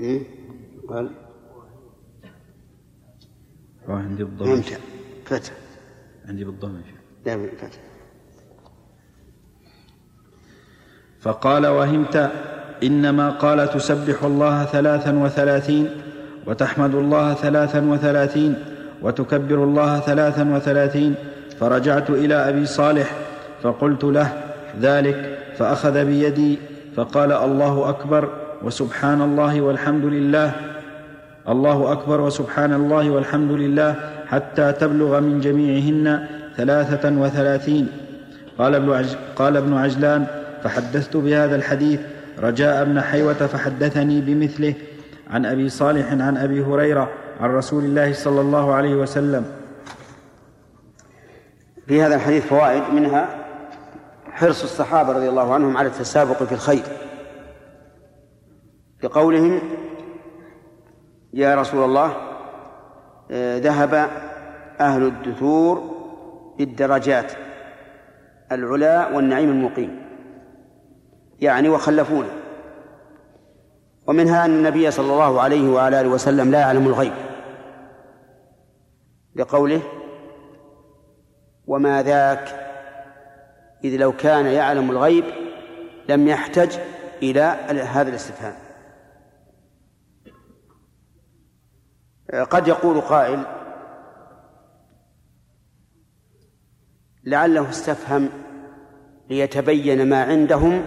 إيه؟ قال. عندي بالضبط ممتع فتح. عندي بالضبط لا فتح. فقال وهمت إنما قال تسبح الله ثلاثا وثلاثين وتحمد الله ثلاثا وثلاثين وتكبر الله ثلاثا وثلاثين. فرجعت إلى أبي صالح فقلت له ذلك فأخذ بيدي فقال الله أكبر وسبحان الله والحمد لله. الله أكبر وسبحان الله والحمد لله حتى تبلغ من جميعهن ثلاثة وثلاثين. قال ابن, عج... قال ابن عجلان فحدثت بهذا الحديث رجاء بن حيوة فحدثني بمثله عن أبي صالح عن أبي هريرة عن رسول الله صلى الله عليه وسلم. في هذا الحديث فوائد منها حرص الصحابة رضي الله عنهم على التسابق في الخير. بقولهم يا رسول الله آه، ذهب أهل الدثور بالدرجات العلا والنعيم المقيم. يعني وخلفونا. ومنها أن النبي صلى الله عليه وعلى آله وسلم لا يعلم الغيب. لقوله وما ذاك إذ لو كان يعلم الغيب لم يحتج إلى هذا الاستفهام. قد يقول قائل لعله استفهم ليتبين ما عندهم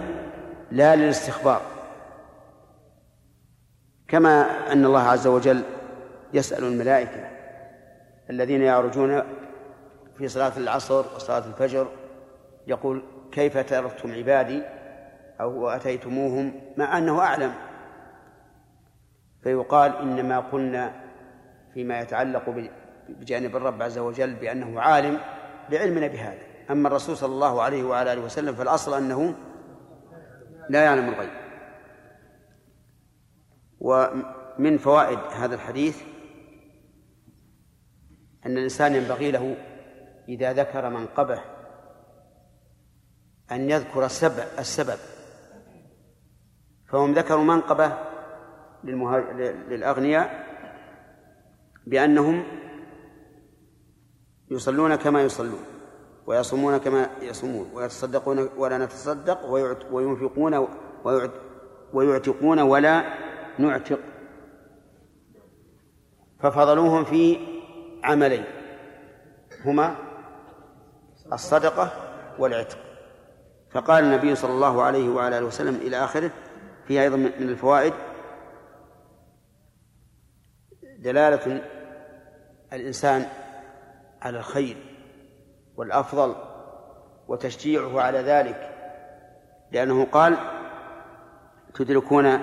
لا للاستخبار. كما أن الله عز وجل يسأل الملائكة الذين يعرجون في صلاة العصر وصلاة الفجر يقول كيف تركتم عبادي؟ أو أتيتموهم مع أنه أعلم. فيقال إنما قلنا فيما يتعلق بجانب الرب عز وجل بأنه عالم لعلمنا بهذا. أما الرسول صلى الله عليه وعلى آله وسلم فالأصل أنه لا يعلم الغيب. ومن فوائد هذا الحديث أن الإنسان ينبغي له إذا ذكر منقبه أن يذكر السبب السبب. فهم ذكروا منقبة للأغنياء بأنهم يصلون كما يصلون. ويصومون كما يصومون ويتصدقون ولا نتصدق وينفقون ويعتقون ولا نعتق. ففضلوهم في عملين هما الصدقة والعتق. فقال النبي صلى الله عليه وعلى آله وسلم إلى آخره فيها أيضا من الفوائد دلالة الإنسان على الخير والأفضل وتشجيعه على ذلك لأنه قال تدركون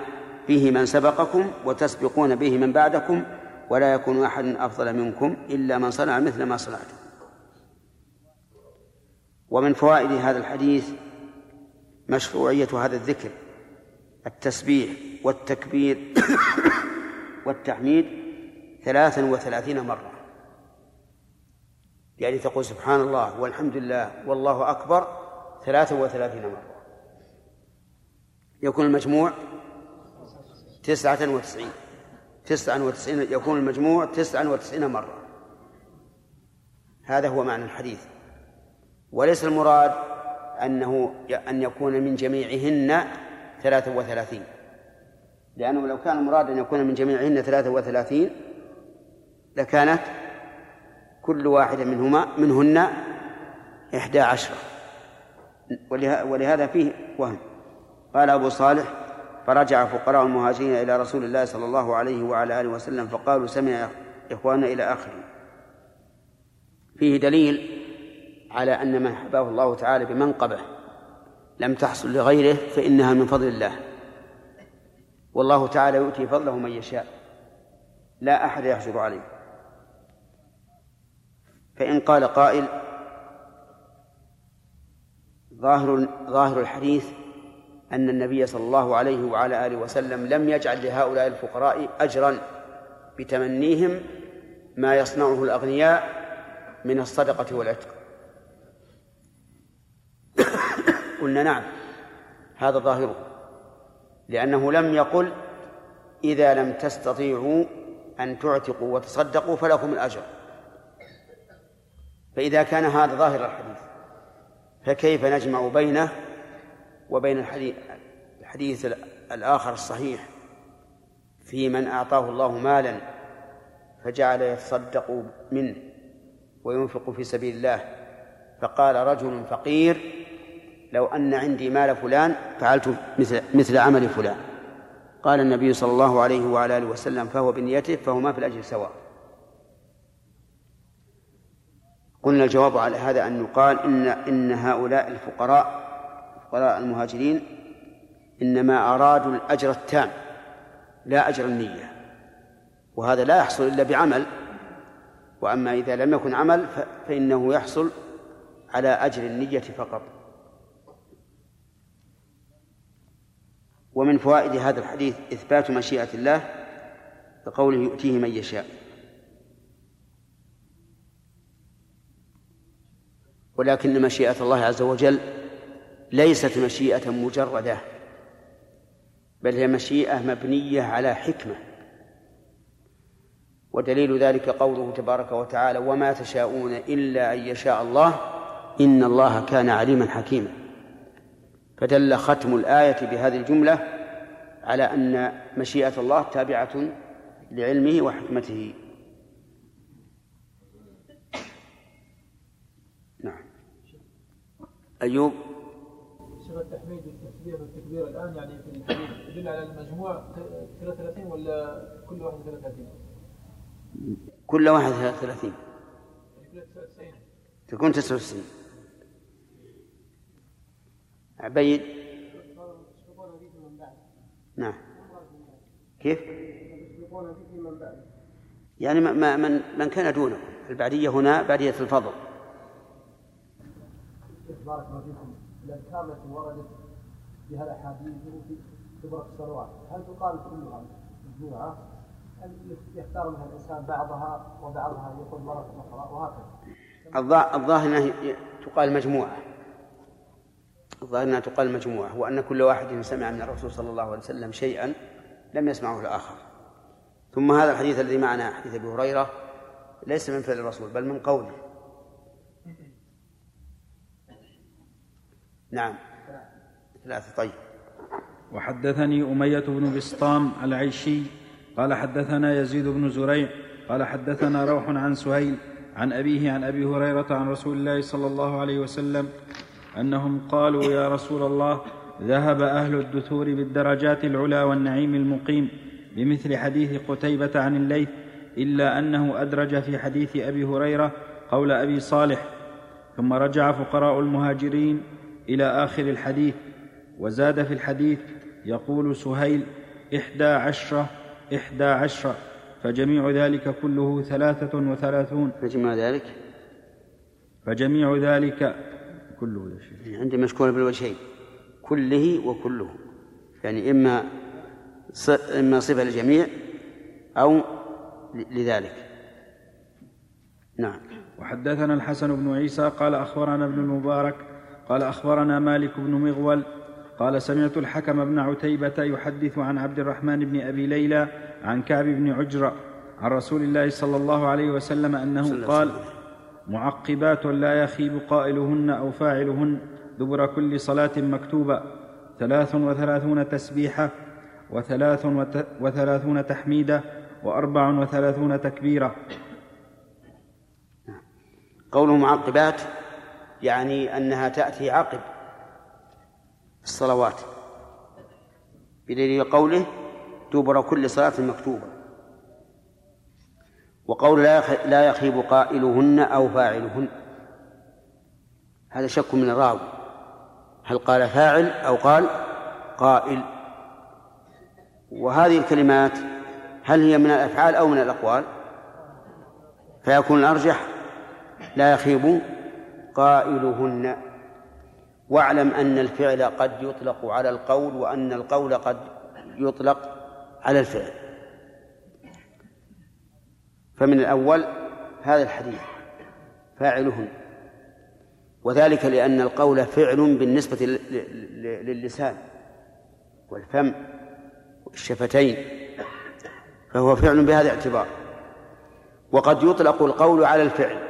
به من سبقكم وتسبقون به من بعدكم ولا يكون أحد أفضل منكم إلا من صنع مثل ما صنعتم. ومن فوائد هذا الحديث مشروعية هذا الذكر التسبيح والتكبير والتحميد ثلاثا وثلاثين مرة. يعني تقول سبحان الله والحمد لله والله أكبر ثلاثا وثلاثين مرة. يكون المجموع تسعة وتسعين. تسعة وتسعين يكون المجموع تسعة وتسعين مرة. هذا هو معنى الحديث. وليس المراد أنه أن يكون من جميعهن ثلاثة وثلاثين. لأنه لو كان المراد أن يكون من جميعهن ثلاثة وثلاثين لكانت كل واحدة منهما منهن إحدى عشرة. ولهذا فيه وهم. قال أبو صالح فرجع فقراء المهاجرين إلى رسول الله صلى الله عليه وعلى آله وسلم فقالوا سمع إخواننا إلى آخره. فيه دليل على أن من حباه الله تعالى بمنقبة لم تحصل لغيره فإنها من فضل الله. والله تعالى يؤتي فضله من يشاء. لا أحد يحجر عليه. فإن قال قائل ظاهر ظاهر الحديث أن النبي صلى الله عليه وعلى آله وسلم لم يجعل لهؤلاء الفقراء أجرا بتمنيهم ما يصنعه الأغنياء من الصدقة والعتق. قلنا نعم هذا ظاهره لأنه لم يقل إذا لم تستطيعوا أن تعتقوا وتصدقوا فلكم الأجر. فإذا كان هذا ظاهر الحديث فكيف نجمع بينه وبين الحديث, الحديث الآخر الصحيح؟ في من أعطاه الله مالا فجعل يتصدق منه وينفق في سبيل الله. فقال رجل فقير لو أن عندي مال فلان فعلت مثل مثل عمل فلان. قال النبي صلى الله عليه وعلى آله وسلم فهو بنيته فهما في الأجر سواء. قلنا الجواب على هذا أن يقال إن إن هؤلاء الفقراء فقراء المهاجرين إنما أرادوا الأجر التام لا أجر النية. وهذا لا يحصل إلا بعمل. وأما إذا لم يكن عمل فإنه يحصل على أجر النية فقط. ومن فوائد هذا الحديث إثبات مشيئة الله بقوله يؤتيه من يشاء. ولكن مشيئة الله عز وجل ليست مشيئة مجردة بل هي مشيئة مبنية على حكمة. ودليل ذلك قوله تبارك وتعالى وما تشاءون إلا أن يشاء الله إن الله كان عليما حكيما. فدل ختم الآية بهذه الجملة على أن مشيئة الله تابعة لعلمه وحكمته نعم أيوب. شبه التحميد والتكبير والتكبير الآن يعني في الحديث يدل على المجموع 33 ولا كل واحد 33 كل واحد 33 تكون 99 عبيد. نعم. كيف؟ يعني ما من من كان دونه. البعدية هنا بعدية الفضل. بارك الله فيكم الأذكار التي وردت في هذا الحديث في كبرى الصلوات. هل تقال كلها مجموعة أم يختار منها الإنسان بعضها وبعضها يقول مرة أخرى وهكذا؟ الظاهر أنها تقال مجموعة. الظاهر أنها تقال مجموعة وأن كل واحد سمع من الرسول صلى الله عليه وسلم شيئا لم يسمعه الآخر. ثم هذا الحديث الذي معنا حديث أبي هريرة ليس من فعل الرسول بل من قوله. نعم. ثلاثة طيب. وحدثني أمية بن بسطام العيشي قال حدثنا يزيد بن زريع قال حدثنا روح عن سهيل عن أبيه عن أبي هريرة عن رسول الله صلى الله عليه وسلم أنهم قالوا يا رسول الله ذهب أهل الدثور بالدرجات العلى والنعيم المقيم بمثل حديث قتيبة عن الليث إلا أنه أدرج في حديث أبي هريرة قول أبي صالح ثم رجع فقراء المهاجرين إلى آخر الحديث وزاد في الحديث يقول سهيل إحدى عشرة إحدى عشرة فجميع ذلك كله ثلاثة وثلاثون. فجميع ذلك؟ فجميع ذلك كله شيخ عندي مشكور بالوجهين كله وكله. يعني إما إما صفة للجميع أو لذلك. نعم. وحدثنا الحسن بن عيسى قال أخبرنا ابن المبارك قال أخبرنا مالك بن مغول قال سمعت الحكم بن عتيبة يحدث عن عبد الرحمن بن أبي ليلى عن كعب بن عجرة عن رسول الله صلى الله عليه وسلم أنه قال معقبات لا يخيب قائلهن أو فاعلهن دبر كل صلاة مكتوبة ثلاث وثلاثون تسبيحة وثلاث وثلاثون تحميدة وأربع وثلاثون تكبيرة. قوله معقبات يعني أنها تأتي عقب الصلوات بدليل قوله دبر كل صلاة مكتوبة وقول لا يخيب قائلهن أو فاعلهن هذا شك من الراوي هل قال فاعل أو قال قائل وهذه الكلمات هل هي من الأفعال أو من الأقوال فيكون الأرجح لا يخيب قائلهن. واعلم أن الفعل قد يطلق على القول وأن القول قد يطلق على الفعل. فمن الأول هذا الحديث فاعلهن. وذلك لأن القول فعل بالنسبة للسان والفم والشفتين فهو فعل بهذا الاعتبار وقد يطلق القول على الفعل.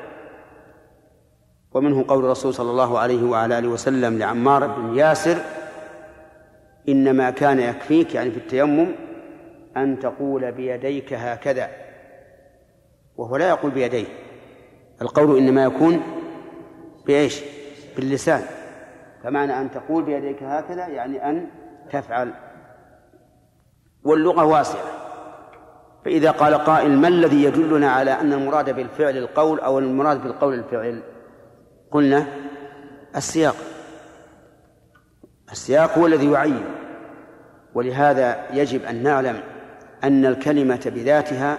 ومنه قول الرسول صلى الله عليه وعلى آله وسلم لعمار بن ياسر إنما كان يكفيك يعني في التيمم أن تقول بيديك هكذا وهو لا يقول بيديه. القول إنما يكون بإيش؟ باللسان. فمعنى أن تقول بيديك هكذا يعني أن تفعل. واللغة واسعة. فإذا قال قائل ما الذي يدلنا على أن المراد بالفعل القول أو المراد بالقول الفعل؟ قلنا السياق. السياق هو الذي يعين. ولهذا يجب أن نعلم أن الكلمة بذاتها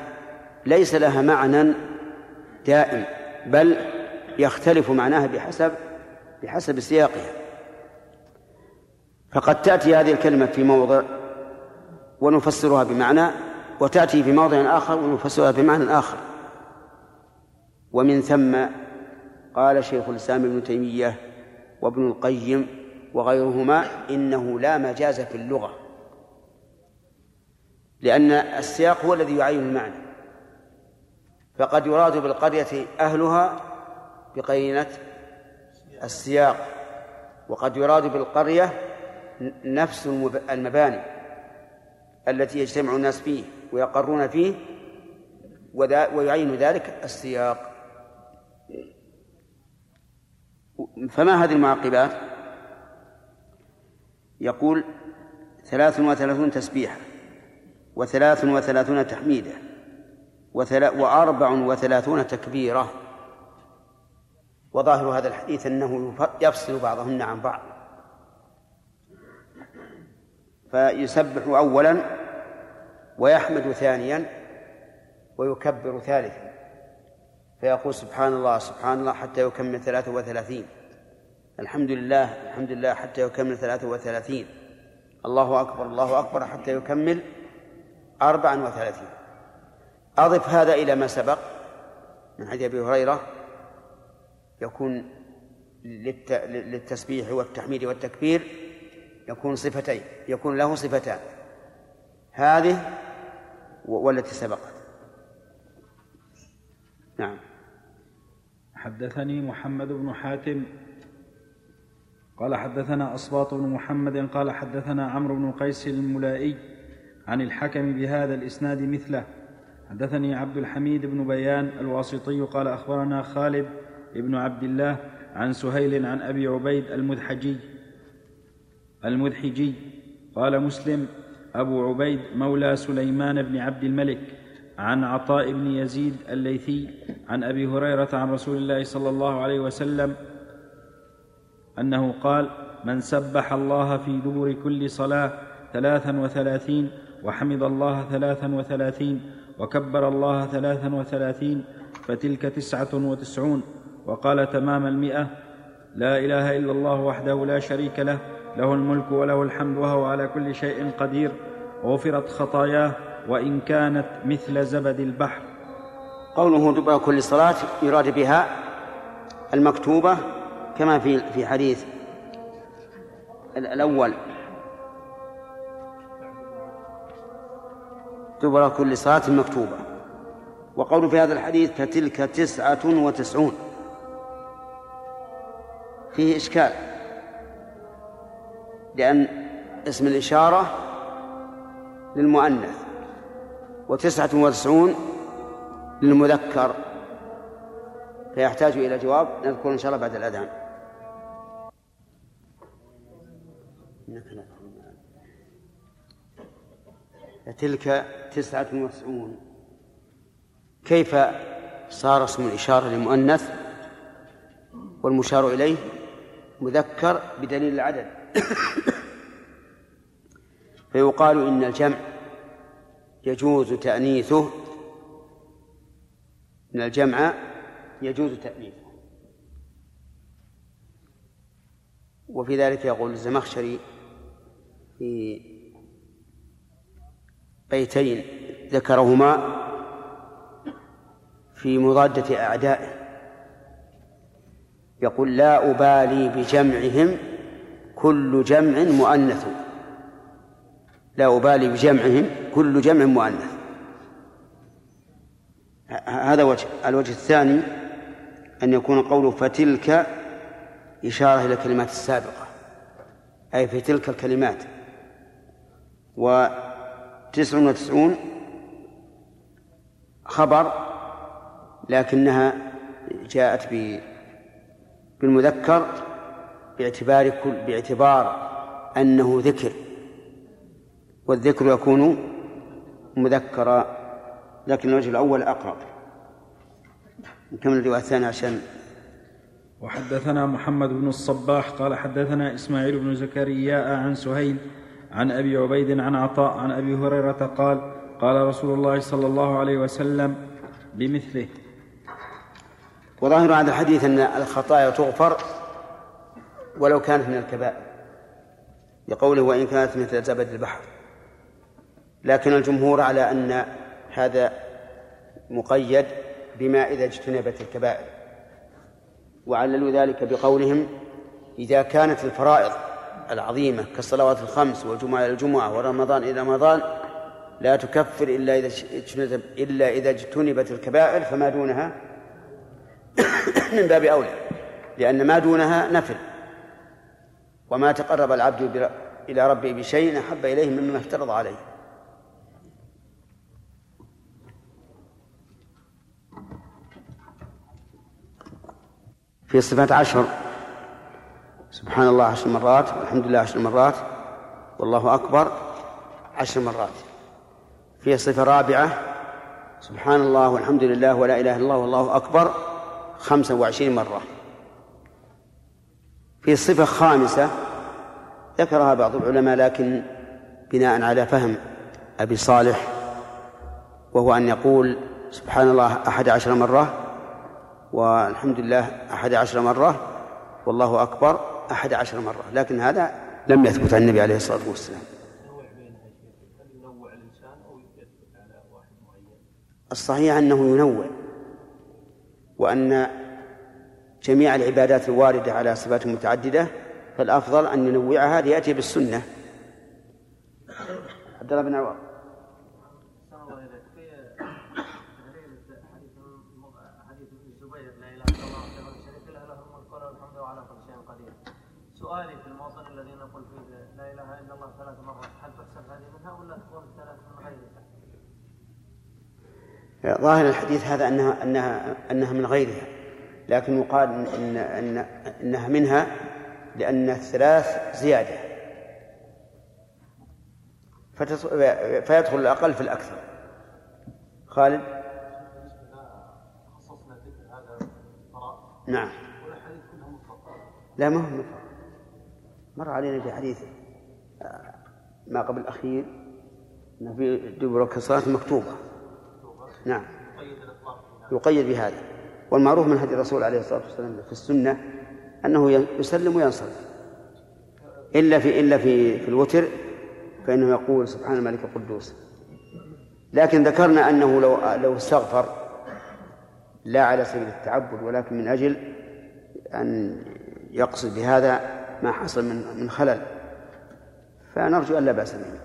ليس لها معنى دائم بل يختلف معناها بحسب بحسب سياقها. فقد تأتي هذه الكلمة في موضع ونفسرها بمعنى وتأتي في موضع آخر ونفسرها بمعنى آخر. ومن ثم قال شيخ الإسلام ابن تيمية وابن القيم وغيرهما إنه لا مجاز في اللغة لأن السياق هو الذي يعين المعنى. فقد يراد بالقرية أهلها بقرينة السياق وقد يراد بالقرية نفس المباني التي يجتمع الناس فيه ويقرون فيه ويعين ذلك السياق. فما هذه المعقبات يقول ثلاث وثلاثون تسبيحة وثلاث وثلاثون تحميدة وأربع وثلاثون تكبيرة. وظاهر هذا الحديث أنه يفصل بعضهن عن بعض. فيسبح أولا ويحمد ثانيا ويكبر ثالثا. فيقول سبحان الله سبحان الله حتى يكمل ثلاثة وثلاثين. الحمد لله الحمد لله حتى يكمل ثلاثة وثلاثين. الله أكبر الله أكبر حتى يكمل أربعا وثلاثين. أضف هذا إلى ما سبق من حديث أبي هريرة. يكون للتسبيح والتحميد والتكبير يكون صفتين يكون له صفتان. هذه والتي سبقت نعم حدثني محمد بن حاتم قال حدثنا أصباط بن محمد قال حدثنا عمرو بن قيس الملائي عن الحكم بهذا الإسناد مثله. حدثني عبد الحميد بن بيان الواسطي قال أخبرنا خالد بن عبد الله عن سهيل عن أبي عبيد المذحجي. المذحجي قال مسلم أبو عبيد مولى سليمان بن عبد الملك. عن عطاء بن يزيد الليثي عن أبي هريرة عن رسول الله صلى الله عليه وسلم أنه قال من سبح الله في دبر كل صلاة ثلاثا وثلاثين وحمد الله ثلاثا وثلاثين وكبر الله ثلاثا وثلاثين فتلك تسعة وتسعون وقال تمام المئة لا إله إلا الله وحده لا شريك له له الملك وله الحمد وهو على كل شيء قدير غفرت خطاياه وإن كانت مثل زبد البحر. قوله دبر كل صلاة يراد بها المكتوبة كما في في حديث الأول. دبر كل صلاة مكتوبة. وقول في هذا الحديث فتلك تسعة وتسعون. فيه إشكال. لأن اسم الإشارة للمؤنث. وتسعة وتسعون للمذكر فيحتاج إلى جواب نذكر إن شاء الله بعد الأذان. تلك تسعة وتسعون. كيف صار اسم الإشارة لمؤنث والمشار إليه؟ مذكر بدليل العدد. فيقال إن الجمع يجوز تأنيثه. إن الجمع يجوز تأنيثه. وفي ذلك يقول الزمخشري في بيتين ذكرهما في مضادة أعدائه. يقول لا أبالي بجمعهم كل جمع مؤنث. لا أبالي بجمعهم كل جمع مؤنث. هذا وجه. الوجه الثاني أن يكون قوله فتلك إشارة إلى الكلمات السابقة. أي في تلك الكلمات. وتسع وتسعون خبر لكنها جاءت بالمذكر باعتبار كل باعتبار أنه ذكر. والذكر يكون مذكرا لكن الوجه الأول أقرب نكمل الرواية الثانية عشان وحدثنا محمد بن الصباح قال حدثنا إسماعيل بن زكريا عن سهيل عن أبي عبيد عن عطاء عن أبي هريرة قال قال رسول الله صلى الله عليه وسلم بمثله. وظاهر هذا الحديث أن الخطايا تغفر ولو كانت من الكبائر لقوله وإن كانت مثل زبد البحر. لكن الجمهور على أن هذا مقيد بما إذا اجتنبت الكبائر. وعللوا ذلك بقولهم إذا كانت الفرائض العظيمة كالصلوات الخمس والجمعة إلى الجمعة ورمضان إلى رمضان لا تكفر إلا إذا اجتنبت إلا إذا اجتنبت الكبائر فما دونها *coughs* من باب أولى لأن ما دونها نفل. وما تقرب العبد إلى ربه بشيء أحب إليه مما افترض عليه. في صفات عشر. سبحان الله عشر مرات والحمد لله عشر مرات والله أكبر عشر مرات. في صفة رابعة سبحان الله والحمد لله ولا إله إلا الله والله أكبر خمسة وعشرين مرة. في صفة خامسة ذكرها بعض العلماء لكن بناء على فهم أبي صالح وهو أن يقول سبحان الله أحد عشر مرة والحمد لله أحد عشر مرة والله أكبر أحد عشر مرة لكن هذا لم يثبت عن النبي عليه الصلاة والسلام. الصحيح أنه ينوع وأن جميع العبادات الواردة على صفات متعددة فالأفضل أن ينوعها ليأتي بالسنة. عبد الله بن عوض سؤالي في الموطن الذي نقول فيه لا إله إلا الله ثلاث مرات هل تحسب هذه منها ولا تكون الثلاث من غيرها؟ ظاهر الحديث هذا أنها أنها أنها من غيرها لكن يقال إن إن إنها منها لأن الثلاث زيادة. فيدخل الأقل في الأكثر. خالد؟ نعم. لا ما هو مفرد مر علينا في حديث آه، ما قبل الأخير أن في دبر الصلاة مكتوبة. نعم. يقيد بهذا. والمعروف من هدي الرسول عليه الصلاة والسلام في السنة أنه يسلم وينصرف. إلا في إلا في في الوتر فإنه يقول سبحان الملك القدوس. لكن ذكرنا أنه لو لو استغفر لا على سبيل التعبد ولكن من أجل أن يقصد بهذا ما حصل من من خلل. فنرجو أن لا بأس به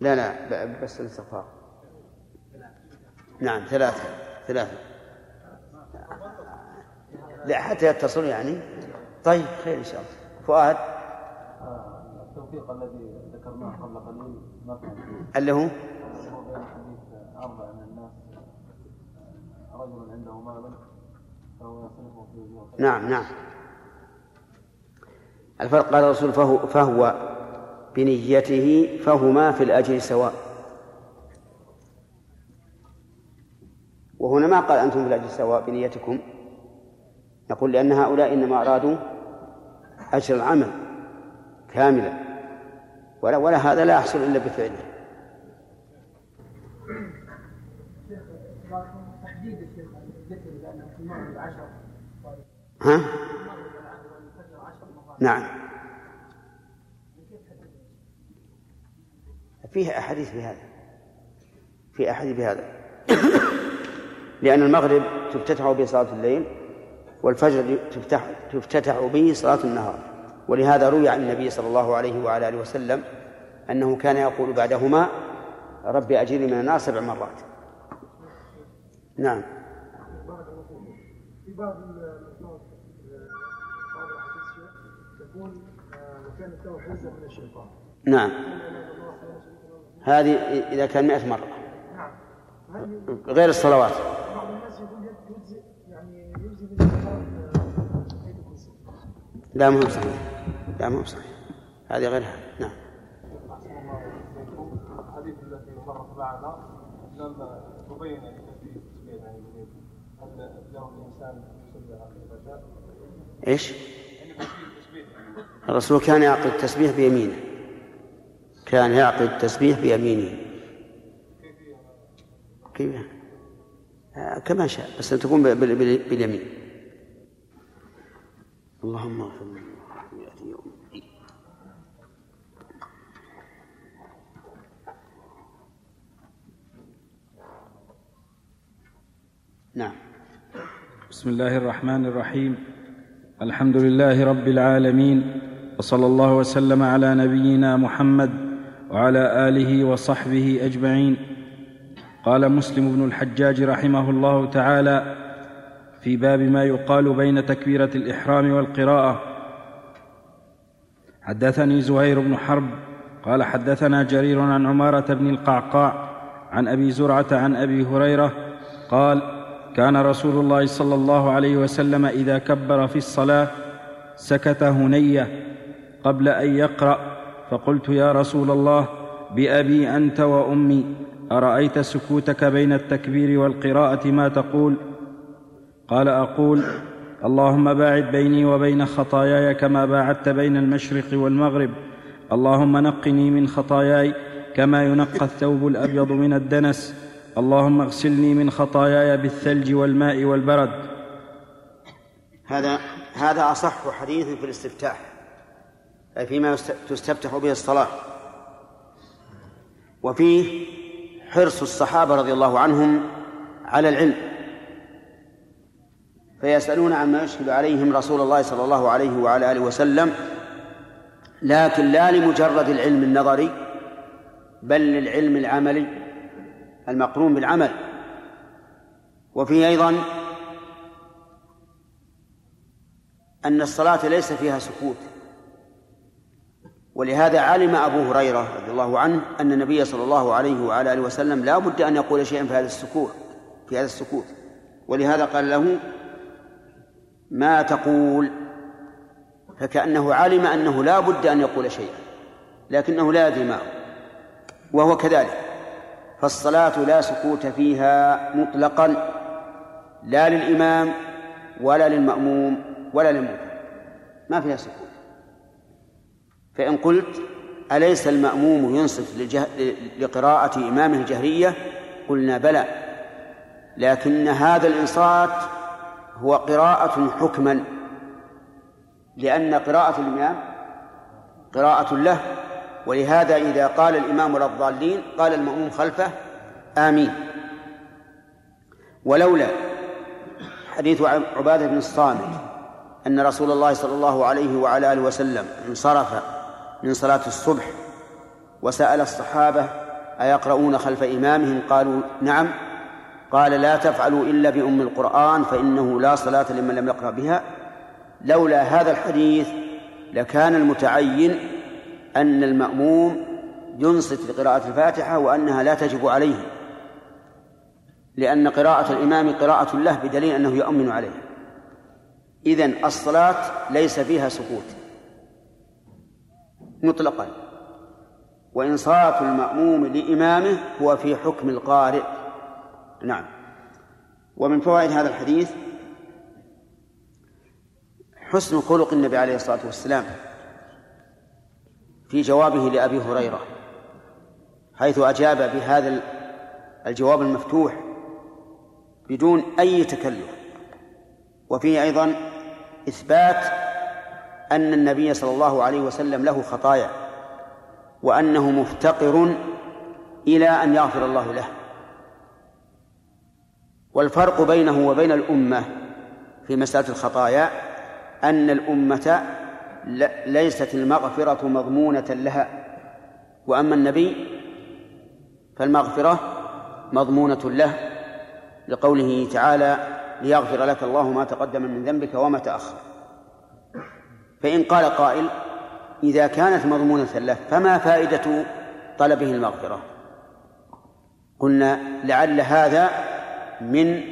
لا لا بس الاستغفار نعم ثلاثة ثلاثة. لا حتى يتصل يعني. طيب خير إن شاء الله. فؤاد؟ التوفيق الذي ذكرناه قبل قليل. اللي هو؟ هو أربع من الناس رجل عنده مال فهو يصرفه في نعم نعم. الفرق قال الرسول فهو, فهو بنيته فهما في الأجر سواء. وهنا ما قال أنتم في الأجر سواء بنيتكم. نقول لأن هؤلاء إنما أرادوا أجر العمل كاملا. ولا, ولا هذا لا يحصل إلا بفعله. ها؟ نعم. فيه أحاديث بهذا. في أحاديث بهذا. لأن المغرب تفتتح به صلاة الليل والفجر تفتح تفتتح به صلاة النهار. ولهذا روي عن النبي صلى الله عليه وعلى آله وسلم أنه كان يقول بعدهما رب أجرني من النار سبع مرات. نعم. في بعض الألفاظ بعض الأحاديث تكون نعم. هذه إذا كان مئة مرة. نعم غير الصلوات. بعض الناس يقول يجزي يعني يجزي لا مهم صحيح لا مهم صحيح هذه غير هذه. نعم. الحديث مرت تبين هل الإنسان إيش؟ الرسول كان يعقد التسبيح بيمينه. كان يعقد التسبيح بيمينه. كيف؟ آه، كما شاء بس أن تكون بال- بال- باليمين. اللهم اغفر لنا نعم. بسم الله الرحمن الرحيم. الحمد لله رب العالمين. وصلى الله وسلم على نبينا محمد وعلى آله وصحبه أجمعين. قال مسلم بن الحجاج رحمه الله تعالى في باب ما يقال بين تكبيرة الإحرام والقراءة. حدثني زهير بن حرب قال حدثنا جرير عن عمارة بن القعقاع عن أبي زرعة عن أبي هريرة قال كان رسول الله صلى الله عليه وسلم إذا كبر في الصلاة سكت هنية قبل أن يقرأ فقلت يا رسول الله بأبي أنت وأمي أرأيت سكوتك بين التكبير والقراءة ما تقول؟ قال أقول اللهم باعد بيني وبين خطاياي كما باعدت بين المشرق والمغرب. اللهم نقني من خطاياي كما ينقى الثوب الأبيض من الدنس. اللهم اغسلني من خطاياي بالثلج والماء والبرد. هذا هذا أصح حديث في الاستفتاح. فيما تستفتح به الصلاة. وفيه حرص الصحابة رضي الله عنهم على العلم. فيسألون عما يشكل عليهم رسول الله صلى الله عليه وعلى آله وسلم لكن لا لمجرد العلم النظري بل للعلم العملي المقرون بالعمل. وفيه أيضا أن الصلاة ليس فيها سكوت. ولهذا علم أبو هريرة رضي الله عنه أن النبي صلى الله عليه وعلى آله وسلم لا بد أن يقول شيئا في هذا السكوت في هذا السكوت. ولهذا قال له ما تقول؟ فكأنه علم أنه لا بد أن يقول شيئا لكنه لا يدري ما هو وهو كذلك. فالصلاة لا سكوت فيها مطلقا لا للإمام ولا للمأموم ولا للمؤمن ما فيها سكوت. فإن قلت أليس المأموم ينصت. لقراءة إمامه الجهرية قلنا بلى لكن هذا الإنصات هو قراءة حكما لأن قراءة الإمام قراءة له ولهذا إذا قال الإمام ولا الضالين قال المأموم خلفه آمين ولولا حديث عبادة بن الصامت أن رسول الله صلى الله عليه وعلى آله وسلم انصرف من صلاة الصبح وسأل الصحابة أيقرؤون خلف إمامهم؟ قالوا نعم. قال لا تفعلوا إلا بأم القرآن فإنه لا صلاة لمن لم يقرأ بها. لولا هذا الحديث لكان المتعين أن المأموم ينصت لقراءة الفاتحة وأنها لا تجب عليه لأن قراءة الإمام قراءة له بدليل أنه يؤمن عليه. إذن الصلاة ليس فيها سكوت. مطلقا. وإنصات المأموم لإمامه هو في حكم القارئ. نعم. ومن فوائد هذا الحديث حسن خلق النبي عليه الصلاة والسلام في جوابه لأبي هريرة حيث أجاب بهذا الجواب المفتوح بدون أي تكلف. وفيه أيضا إثبات أن النبي صلى الله عليه وسلم له خطايا وأنه مفتقر إلى أن يغفر الله له. والفرق بينه وبين الأمة في مسألة الخطايا أن الأمة ليست المغفرة مضمونة لها وأما النبي فالمغفرة مضمونة له لقوله تعالى ليغفر لك الله ما تقدم من ذنبك وما تأخر فإن قال قائل إذا كانت مضمونة له فما فائدة طلبه المغفرة؟ قلنا لعل هذا من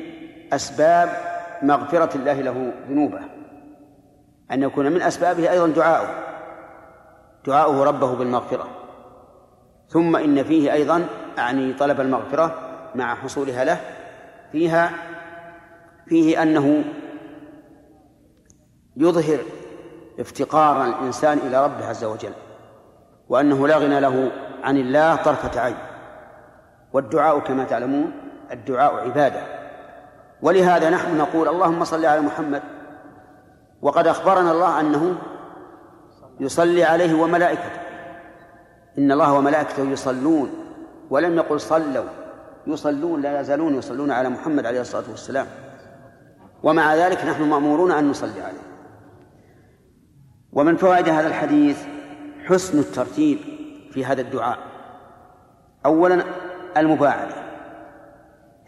أسباب مغفرة الله له ذنوبه. أن يكون من أسبابه أيضا دعاؤه. دعاؤه ربه بالمغفرة. ثم إن فيه أيضا أعني طلب المغفرة مع حصولها له. فيها فيه أنه يظهر افتقار الإنسان إلى ربه عز وجل وأنه لا غنى له عن الله طرفة عين. والدعاء كما تعلمون الدعاء عبادة. ولهذا نحن نقول اللهم صل على محمد. وقد أخبرنا الله أنه يصلي عليه وملائكته. إن الله وملائكته يصلون ولم يقل صلوا يصلون لا يزالون يصلون على محمد عليه الصلاة والسلام. ومع ذلك نحن مأمورون أن نصلي عليه. ومن فوائد هذا الحديث حسن الترتيب في هذا الدعاء. أولا المباعدة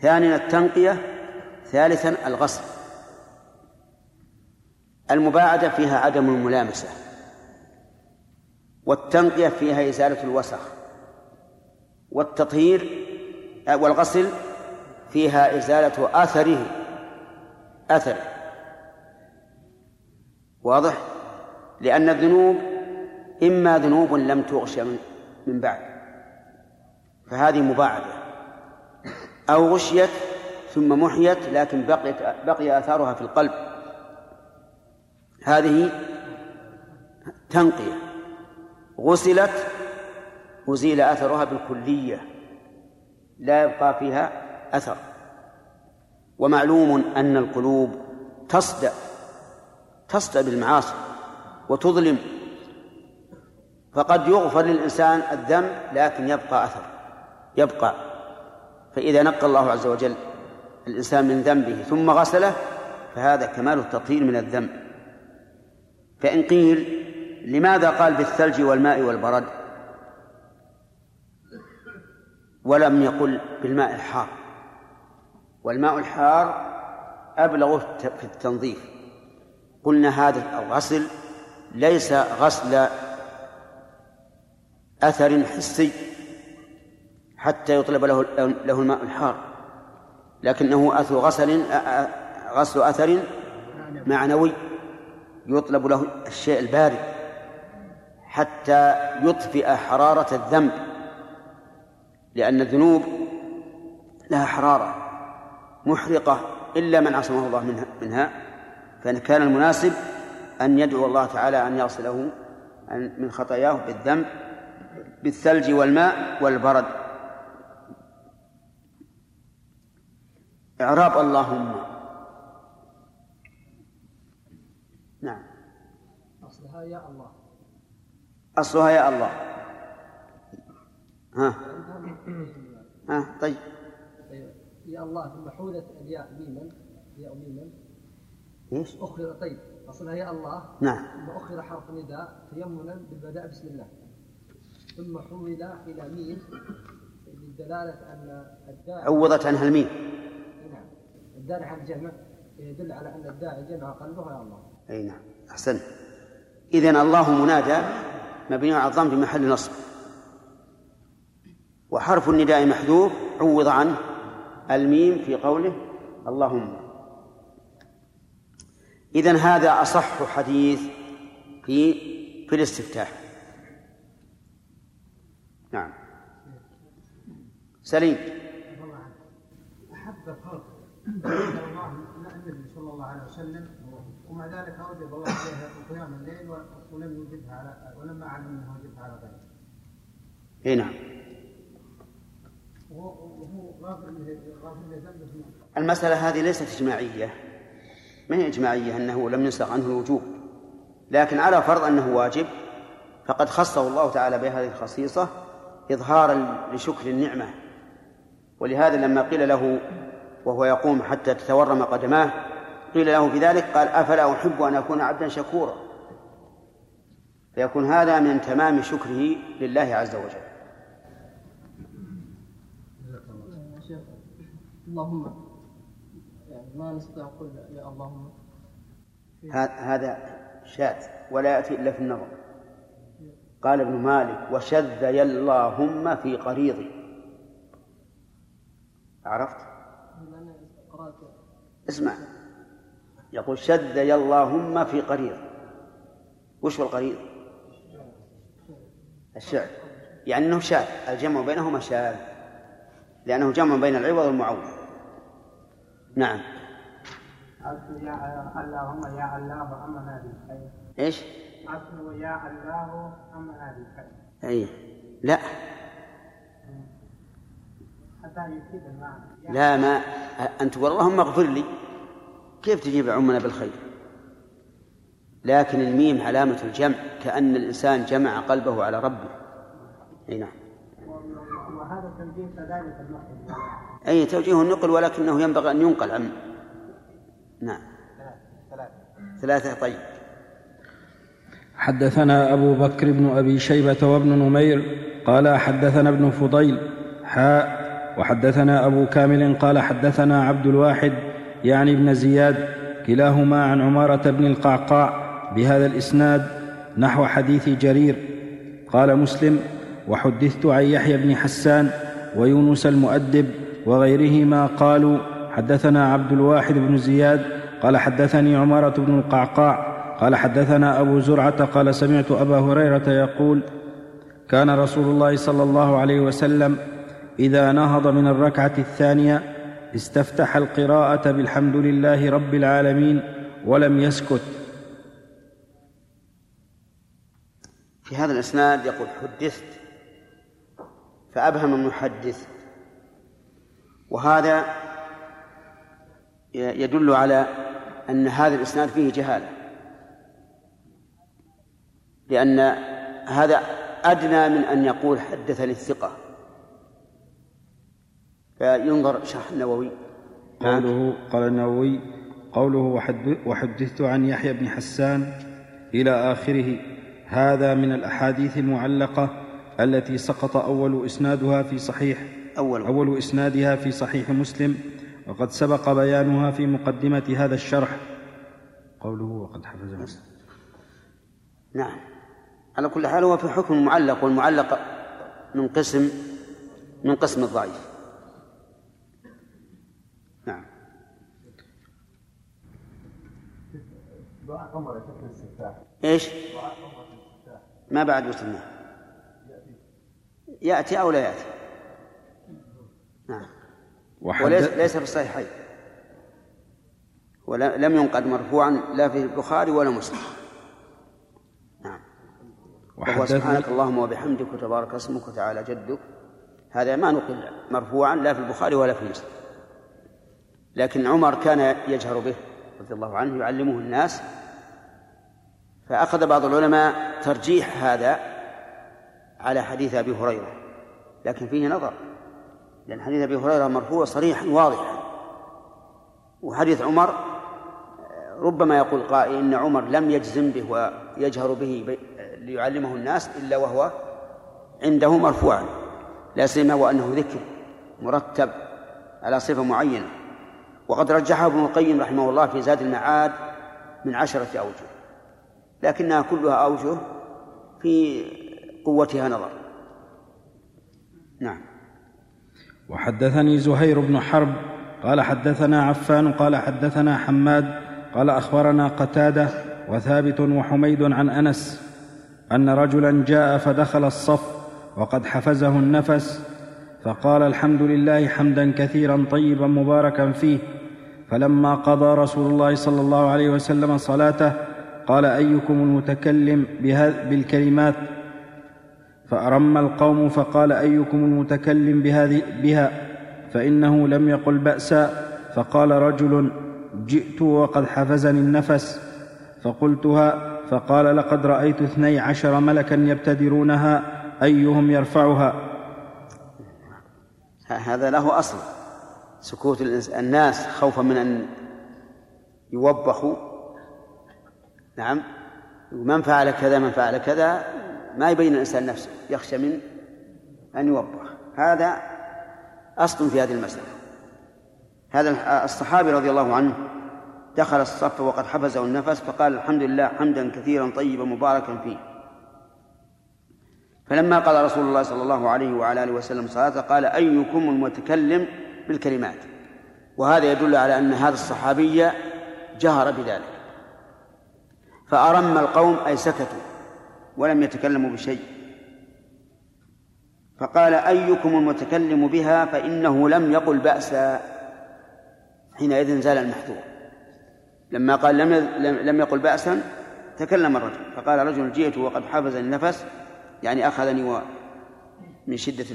ثانيا التنقية ثالثا الغسل المباعدة فيها عدم الملامسة والتنقية فيها إزالة الوسخ والتطهير والغسل فيها إزالة أثره أثر واضح؟ لأن الذنوب إما ذنوب لم تغش من بعد. فهذه مباعدة أو غشيت ثم محيت لكن بقيت بقي آثارها في القلب. هذه تنقية. غسلت أزيل أثرها بالكلية. لا يبقى فيها أثر. ومعلوم أن القلوب تصدأ تصدأ بالمعاصي. وتظلم. فقد يغفر للإنسان الذنب لكن يبقى أثر. يبقى. فإذا نقى الله عز وجل الإنسان من ذنبه ثم غسله فهذا كمال التطهير من الذنب. فإن قيل لماذا قال بالثلج والماء والبرد؟ ولم يقل بالماء الحار. والماء الحار أبلغ في التنظيف. قلنا هذا الغسل ليس غسل أثر حسي حتى يطلب له له الماء الحار. لكنه أثر غسل غسل أثر معنوي يطلب له الشيء البارد حتى يطفئ حرارة الذنب لأن الذنوب لها حرارة محرقة إلا من عصمه الله منها, منها. فكان المناسب أن يدعو الله تعالى أن يغسله من خطاياه بالذنب بالثلج والماء والبرد. إعراب اللهم. نعم. أصلها يا الله. أصلها يا الله. ها. ها طيب. يا الله ثم حولت الياء ميما ياء ميما إيش؟ أخر طيب. أصلها يا الله. نعم. ثم أخر حرف نداء تيمنا بالبداء بسم الله. ثم حول إلى ميم. للدلالة أن الداعي عوضت عنها الميم. نعم. الداعي على الجمع يدل على أن الداعي جمع قلبه يا الله. أي نعم. أحسنت إذن الله منادى مبني على الضم في محل نصب. وحرف النداء محذوف عوض عنه الميم في قوله اللهم إذن هذا أصح حديث في في الاستفتاح. نعم. سليم. أحب النبي صلى الله عليه وسلم ومع ذلك أوجب الله عليه قيام الليل ولم يوجبها على ولم أعلم أنه وجبها على غيره. إي نعم. المسألة هذه ليست إجماعية. ما هي إجماعية أنه لم ينسق عنه الوجوب لكن على فرض أنه واجب فقد خصه الله تعالى بهذه الخصيصة إظهارا لشكر النعمة. ولهذا لما قيل له وهو يقوم حتى تتورم قدماه قيل له في ذلك قال أفلا أحب أن أكون عبدا شكورا؟ فيكون هذا من تمام شكره لله عز وجل. اللهم ما نستطيع نقول يا اللهم. هذا شاذ ولا يأتي إلا في النظر. قال ابن مالك وشذ اللهم في قريضي عرفت؟ اسمع. يقول شذ اللهم في قريض. وش هو القريض؟ الشعر. يعني إنه شاذ. الجمع بينهما شاذ. لأنه جمع بين العوض والمعوض. نعم. يا اللهم يا الله امنا بالخير إيش؟ اصل يا الله امنا بالخير أي. لا. حتى يفيد المعنى. لا ما. أنت تقول اللهم اغفر لي. كيف تجيب عمنا بالخير؟ لكن الميم علامة الجمع كأن الإنسان جمع قلبه على ربه. أي نعم. وهذا توجيه كذلك النقل أي توجيه النقل ولكنه ينبغي أن ينقل عن نعم. ثلاثة. طيب. حدثنا أبو بكر بن أبي شيبة وابن نمير قال حدثنا ابن فضيل حاء وحدثنا أبو كامل قال حدثنا عبد الواحد يعني ابن زياد كلاهما عن عمارة بن القعقاع بهذا الإسناد نحو حديث جرير. قال مسلم وحدثت عن يحيى بن حسان ويونس المؤدب وغيرهما قالوا حدثنا عبد الواحد بن زياد قال حدثني عمارة بن القعقاع قال حدثنا أبو زرعة قال سمعت أبا هريرة يقول كان رسول الله صلى الله عليه وسلم إذا نهض من الركعة الثانية استفتح القراءة بالحمد لله رب العالمين ولم يسكت. في هذا الإسناد يقول حدثت فأبهم المحدث وهذا يدل على أن هذا الإسناد فيه جهالة. لأن هذا أدنى من أن يقول حدثني الثقة. فينظر شرح النووي. قوله قال النووي قوله وحدثت عن يحيى بن حسان إلى آخره هذا من الأحاديث المعلقة التي سقط أول إسنادها في صحيح أول. أول إسنادها في صحيح مسلم وقد سبق بيانها في مقدمة هذا الشرح. قوله وقد حفظ مسلم نعم. على كل حال هو في حكم المعلق والمعلق من قسم من قسم الضعيف. نعم. دعاء عمر يكفي الاستفتاح إيش؟ دعاء عمر الاستفتاح ما بعد وسماه يأتي أو لا يأتي؟ نعم. وليس ليس في الصحيحين. ولم ينقد مرفوعا لا في البخاري ولا مسلم. نعم. وهو سبحانك اللهم وبحمدك وتبارك اسمك وتعالى جدك. هذا ما نقل مرفوعا لا في البخاري ولا في مسلم. لكن عمر كان يجهر به رضي الله عنه يعلمه الناس. فأخذ بعض العلماء ترجيح هذا على حديث أبي هريرة. لكن فيه نظر. لأن حديث أبي هريرة مرفوع صريحا واضحا. وحديث عمر ربما يقول قائل إن عمر لم يجزم به ويجهر به ليعلمه الناس إلا وهو عنده مرفوعا. لا سيما وأنه ذكر مرتب على صفة معينة. وقد رجحه ابن القيم رحمه الله في زاد المعاد من عشرة أوجه. لكنها كلها أوجه في قوتها نظر. نعم. وحدثني زهير بن حرب قال حدثنا عفان قال حدثنا حماد قال أخبرنا قتادة وثابت وحميد عن أنس أن رجلا جاء فدخل الصف وقد حفزه النفس فقال الحمد لله حمدا كثيرا طيبا مباركا فيه. فلما قضى رسول الله صلى الله عليه وسلم صلاته قال أيكم المتكلم بالكلمات؟ فأرم القوم فقال أيكم المتكلم بهذه بها فإنه لم يقل بأسا فقال رجل جئت وقد حفزني النفس فقلتها فقال لقد رأيت اثني عشر ملكا يبتدرونها أيهم يرفعها هذا له أصل. سكوت الناس خوفا من أن يوبخوا. نعم. من فعل كذا من فعل كذا ما يبين الإنسان نفسه يخشى من أن يوبخ هذا أصل في هذه المسألة. هذا الصحابي رضي الله عنه دخل الصف وقد حبسه النفس فقال الحمد لله حمدا كثيرا طيبا مباركا فيه. فلما قال رسول الله صلى الله عليه وعلى آله وسلم صلاته قال أيكم المتكلم بالكلمات؟ وهذا يدل على أن هذا الصحابي جهر بذلك. فأرم القوم أي سكتوا. ولم يتكلموا بشيء. فقال أيكم المتكلم بها فإنه لم يقل بأسا. حينئذ زال المحذور. لما قال لم لم يقل بأسا تكلم الرجل. فقال رجل جئت وقد حفظ النفس يعني أخذني من شدة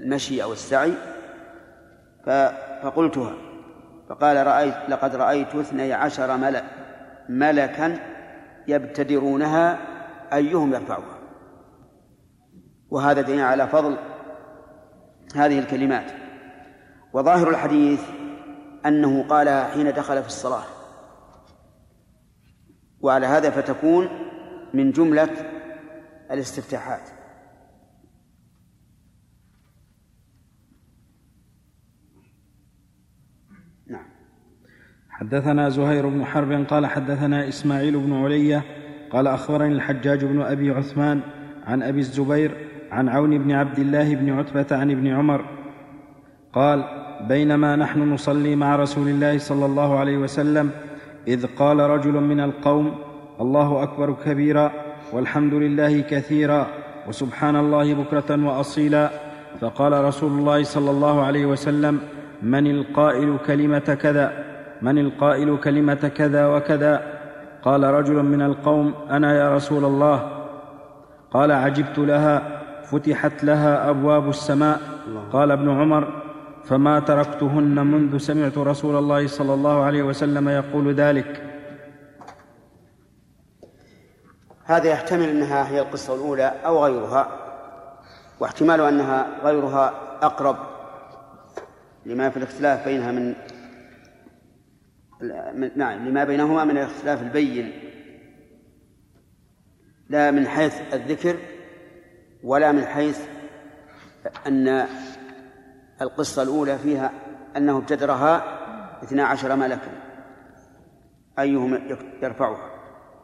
المشي أو السعي. فقلتها. فقال رأيت لقد رأيت اثني عشر ملك ملكا يبتدرونها أيهم يرفعها. وهذا دليل على فضل هذه الكلمات. وظاهر الحديث أنه قالها حين دخل في الصلاة. وعلى هذا فتكون من جملة الاستفتاحات. نعم. حدثنا زهير بن حرب قال حدثنا إسماعيل بن علية قال أخبرني الحجاج بن أبي عثمان عن أبي الزبير عن عون بن عبد الله بن عتبة عن ابن عمر قال بينما نحن نصلي مع رسول الله صلى الله عليه وسلم إذ قال رجل من القوم الله أكبر كبيرا والحمد لله كثيرا وسبحان الله بكرة وأصيلا. فقال رسول الله صلى الله عليه وسلم من القائل كلمة كذا؟ من القائل كلمة كذا وكذا؟ قال رجل من القوم أنا يا رسول الله. قال عجبت لها فتحت لها أبواب السماء. قال ابن عمر فما تركتهن منذ سمعت رسول الله صلى الله عليه وسلم يقول ذلك. هذا يحتمل أنها هي القصة الأولى أو غيرها واحتمال أنها غيرها أقرب لما في الاختلاف بينها من نعم لما بينهما من الاختلاف البين. لا من حيث الذكر ولا من حيث أن القصة الأولى فيها أنه ابتدرها اثنا عشر ملكا أيهم يرفعها.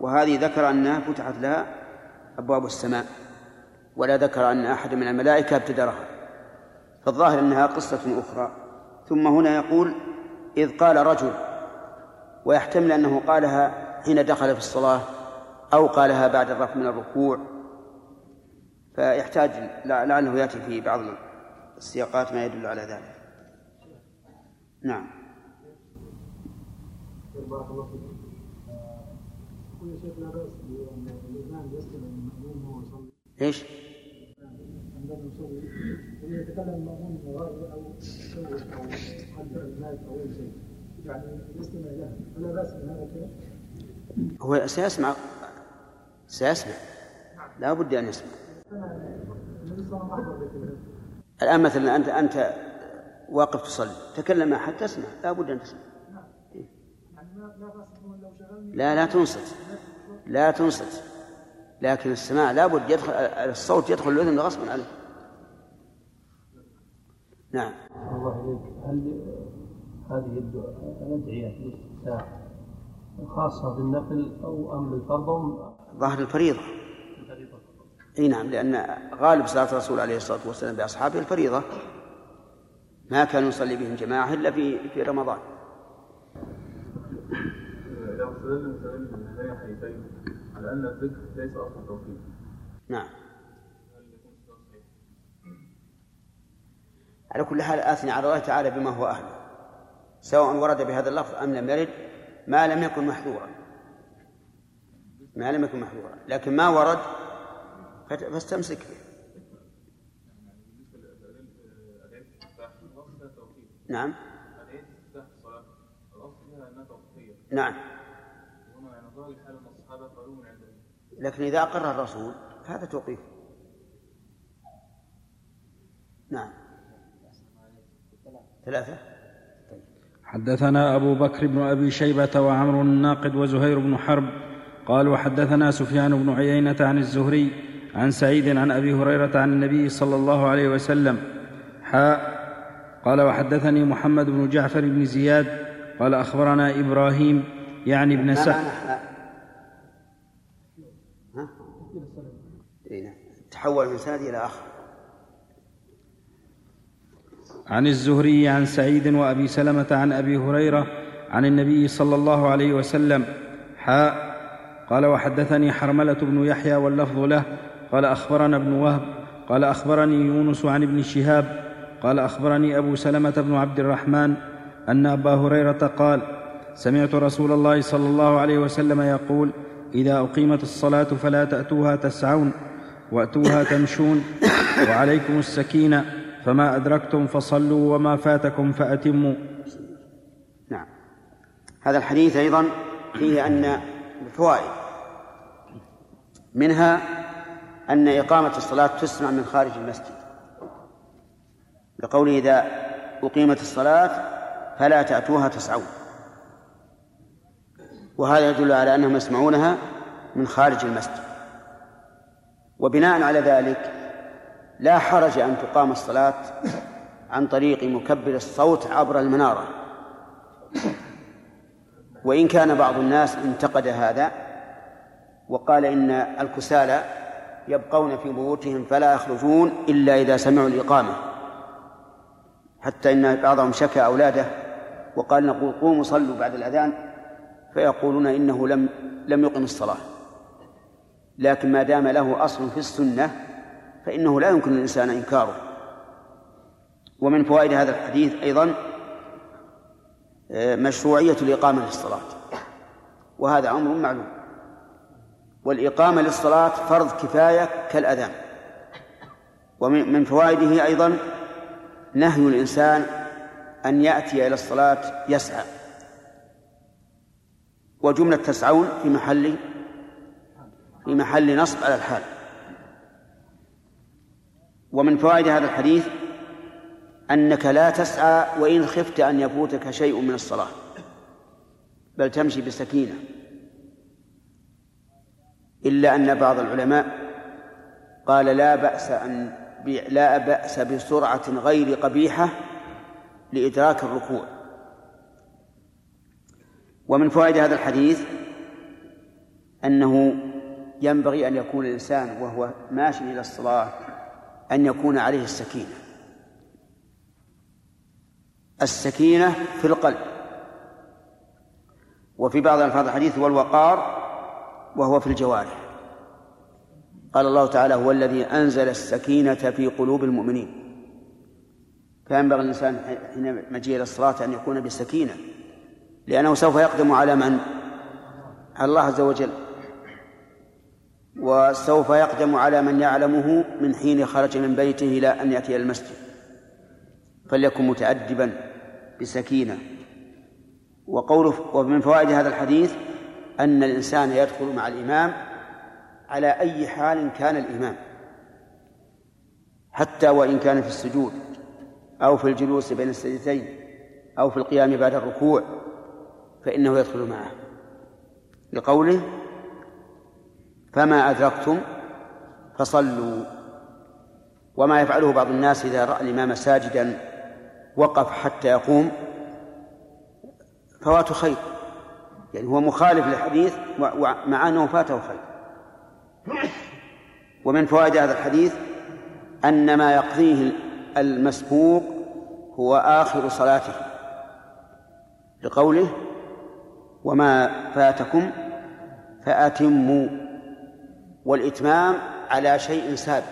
وهذه ذكر أنها فتحت لها أبواب السماء ولا ذكر أن أحد من الملائكة ابتدرها. فالظاهر أنها قصة أخرى. ثم هنا يقول إذ قال رجل ويحتمل أنه قالها حين دخل في الصلاة أو قالها بعد الرفع من الركوع. فيحتاج لعله يأتي في بعض السياقات ما يدل على ذلك. نعم. بارك الله فيك. يقول يا شيخ لا يستمع المأموم وهو يصلي. إيش؟ عندما يصلي. يتكلم أو اي شيء هو سيسمع. سيسمع. لا بد أن يسمع. الآن مثلا أنت أنت واقف تصلي. تكلم أحد تسمع. لا بد أن تسمع. لا لا تنصت. لا تنصت. لكن السماع لا بد يدخل الصوت يدخل الأذن غصبا عليه نعم. الله هل هذه الدعاء الأدعية خاصة بالنفل أو أم بالفرض أو ظاهر الفريضة. إي نعم لأن غالب صلاة الرسول عليه الصلاة والسلام بأصحابه الفريضة. ما كان يصلي بهم جماعة إلا في في رمضان. على الذكر ليس أصلا توحيد نعم. على كل حال آثني على الله تعالى بما هو أهله. سواء ورد بهذا اللفظ أم لم يرد ما لم يكن محذورا. ما لم يكن محذورا. لكن ما ورد فاستمسك به. نعم. نعم. لكن إذا أقر الرسول هذا توقيف. نعم. ثلاثة؟ حدثنا أبو بكر بن أبي شيبة وعمر الناقد وزهير بن حرب قال وحدثنا سفيان بن عيينة عن الزهري عن سعيد عن أبي هريرة عن النبي صلى الله عليه وسلم. حاء قال وحدثني محمد بن جعفر بن زياد قال أخبرنا إبراهيم يعني ابن سعد. تحول من سند إلى آخر. عن الزهري عن سعيد وأبي سلمة عن أبي هريرة عن النبي صلى الله عليه وسلم. حاء قال وحدثني حرملة بن يحيى واللفظ له. قال أخبرنا ابن وهب. قال أخبرني يونس عن ابن شهاب. قال أخبرني أبو سلمة بن عبد الرحمن أن أبا هريرة قال سمعت رسول الله صلى الله عليه وسلم يقول إذا أقيمت الصلاة فلا تأتوها تسعون وأتوها تمشون وعليكم السكينة. فما أدركتم فصلوا وما فاتكم فأتموا. نعم. هذا الحديث أيضا فيه أن فوائد منها أن إقامة الصلاة تسمع من خارج المسجد. لقوله إذا أقيمت الصلاة فلا تأتوها تسعون. وهذا يدل على أنهم يسمعونها من خارج المسجد. وبناء على ذلك لا حرج أن تقام الصلاة عن طريق مكبر الصوت عبر المنارة. وإن كان بعض الناس انتقد هذا وقال إن الكسالى يبقون في بيوتهم فلا يخرجون إلا إذا سمعوا الإقامة حتى إن بعضهم شكى أولاده وقال نقول قوموا صلوا بعد الأذان فيقولون إنه لم لم يقم الصلاة. لكن ما دام له أصل في السنة فإنه لا يمكن للإنسان إنكاره ومن فوائد هذا الحديث أيضا آه، مشروعية الإقامة للصلاة. وهذا أمر معلوم. والإقامة للصلاة فرض كفاية كالأذان. ومن فوائده أيضا نهي الإنسان أن يأتي إلى الصلاة يسعى. وجملة تسعون في محل في محل نصب على الحال. ومن فوائد هذا الحديث أنك لا تسعى وإن خفت أن يفوتك شيء من الصلاة بل تمشي بسكينة. إلا أن بعض العلماء قال لا بأس أن لا بأس بسرعة غير قبيحة لإدراك الركوع. ومن فوائد هذا الحديث أنه ينبغي أن يكون الإنسان وهو ماشي إلى الصلاة أن يكون عليه السكينة. السكينة في القلب. وفي بعض ألفاظ الحديث والوقار وهو في الجوارح. قال الله تعالى هو الذي أنزل السكينة في قلوب المؤمنين. فينبغي الإنسان حين مجيء إلى الصلاة أن يكون بسكينة لأنه سوف يقدم على من؟ على الله عز وجل. وسوف يقدم على من يعلمه من حين خرج من بيته إلى أن يأتي إلى المسجد. فليكن متأدبا بسكينة. وقوله ومن فوائد هذا الحديث أن الإنسان يدخل مع الإمام على أي حال كان الإمام. حتى وإن كان في السجود أو في الجلوس بين السجدتين أو في القيام بعد الركوع فإنه يدخل معه. لقوله فما أدركتم فصلوا. وما يفعله بعض الناس إذا رأى الإمام ساجدا وقف حتى يقوم فوات خير. يعني هو مخالف للحديث مع أنه فاته خير. ومن فوائد هذا الحديث أن ما يقضيه المسبوق هو آخر صلاته لقوله وما فاتكم فأتموا. والإتمام على شيء سابق.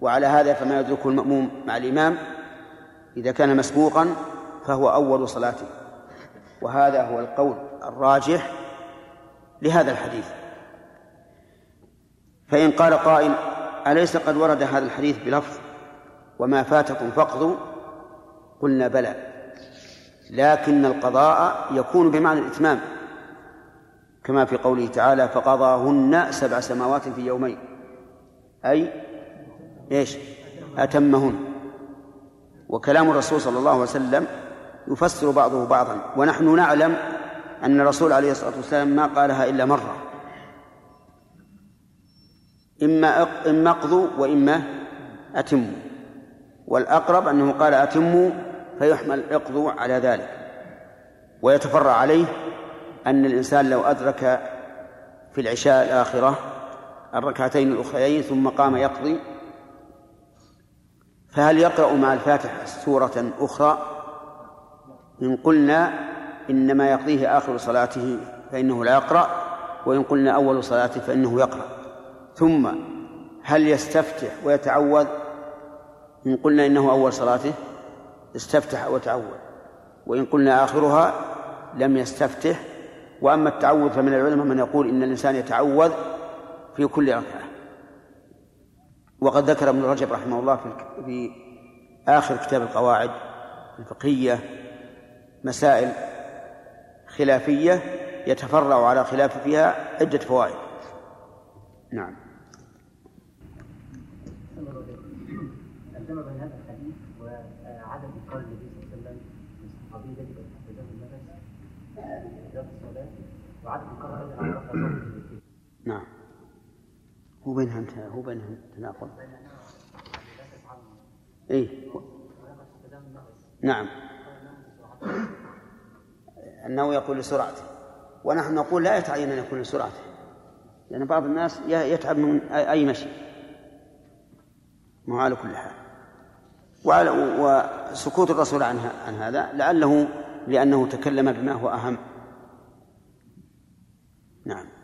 وعلى هذا فما يدركه المأموم مع الإمام إذا كان مسبوقا فهو أول صلاته. وهذا هو القول الراجح لهذا الحديث. فإن قال قائل أليس قد ورد هذا الحديث بلفظ وما فاتكم فاقضوا قلنا بلى. لكن القضاء يكون بمعنى الإتمام. كما في قوله تعالى فقضاهن سبع سماوات في يومين. أي إيش؟ أتمهن. وكلام الرسول صلى الله عليه وسلم يفسر بعضه بعضا. ونحن نعلم أن الرسول عليه الصلاة والسلام ما قالها إلا مرة. إما إما اقضوا وإما أتموا. والأقرب أنه قال أتموا فيحمل اقضوا على ذلك. ويتفرع عليه أن الإنسان لو أدرك في العشاء الآخرة الركعتين الأخريين ثم قام يقضي فهل يقرأ مع الفاتحة سورة أخرى؟ إن قلنا إنما يقضيه آخر صلاته فإنه لا يقرأ وإن قلنا أول صلاته فإنه يقرأ. ثم هل يستفتح ويتعوذ؟ إن قلنا إنه أول صلاته استفتح وتعوذ وإن قلنا آخرها لم يستفتح وأما التعوذ فمن العلماء من يقول إن الإنسان يتعوذ في كل ركعة وقد ذكر ابن رجب رحمه الله في آخر كتاب القواعد الفقهية مسائل خلافية يتفرع على خلاف فيها عدة فوائد. نعم عندما بين هذا الحديث وعدم إقرار النبي صلى الله عليه وسلم للصحابي الذي قد حدثه النفس في الصلاة وعدم إقرار أيضا على رفع صوته نعم. هو بينها هو بينها تناقض. اي نعم. أنه يقول لسرعته. ونحن نقول لا يتعين أن يكون لسرعته. لأن بعض الناس يتعب من أي مشي. ما على كل حال. وعلى وسكوت الرسول عن عن هذا لعله لأنه تكلم بما هو أهم. نعم.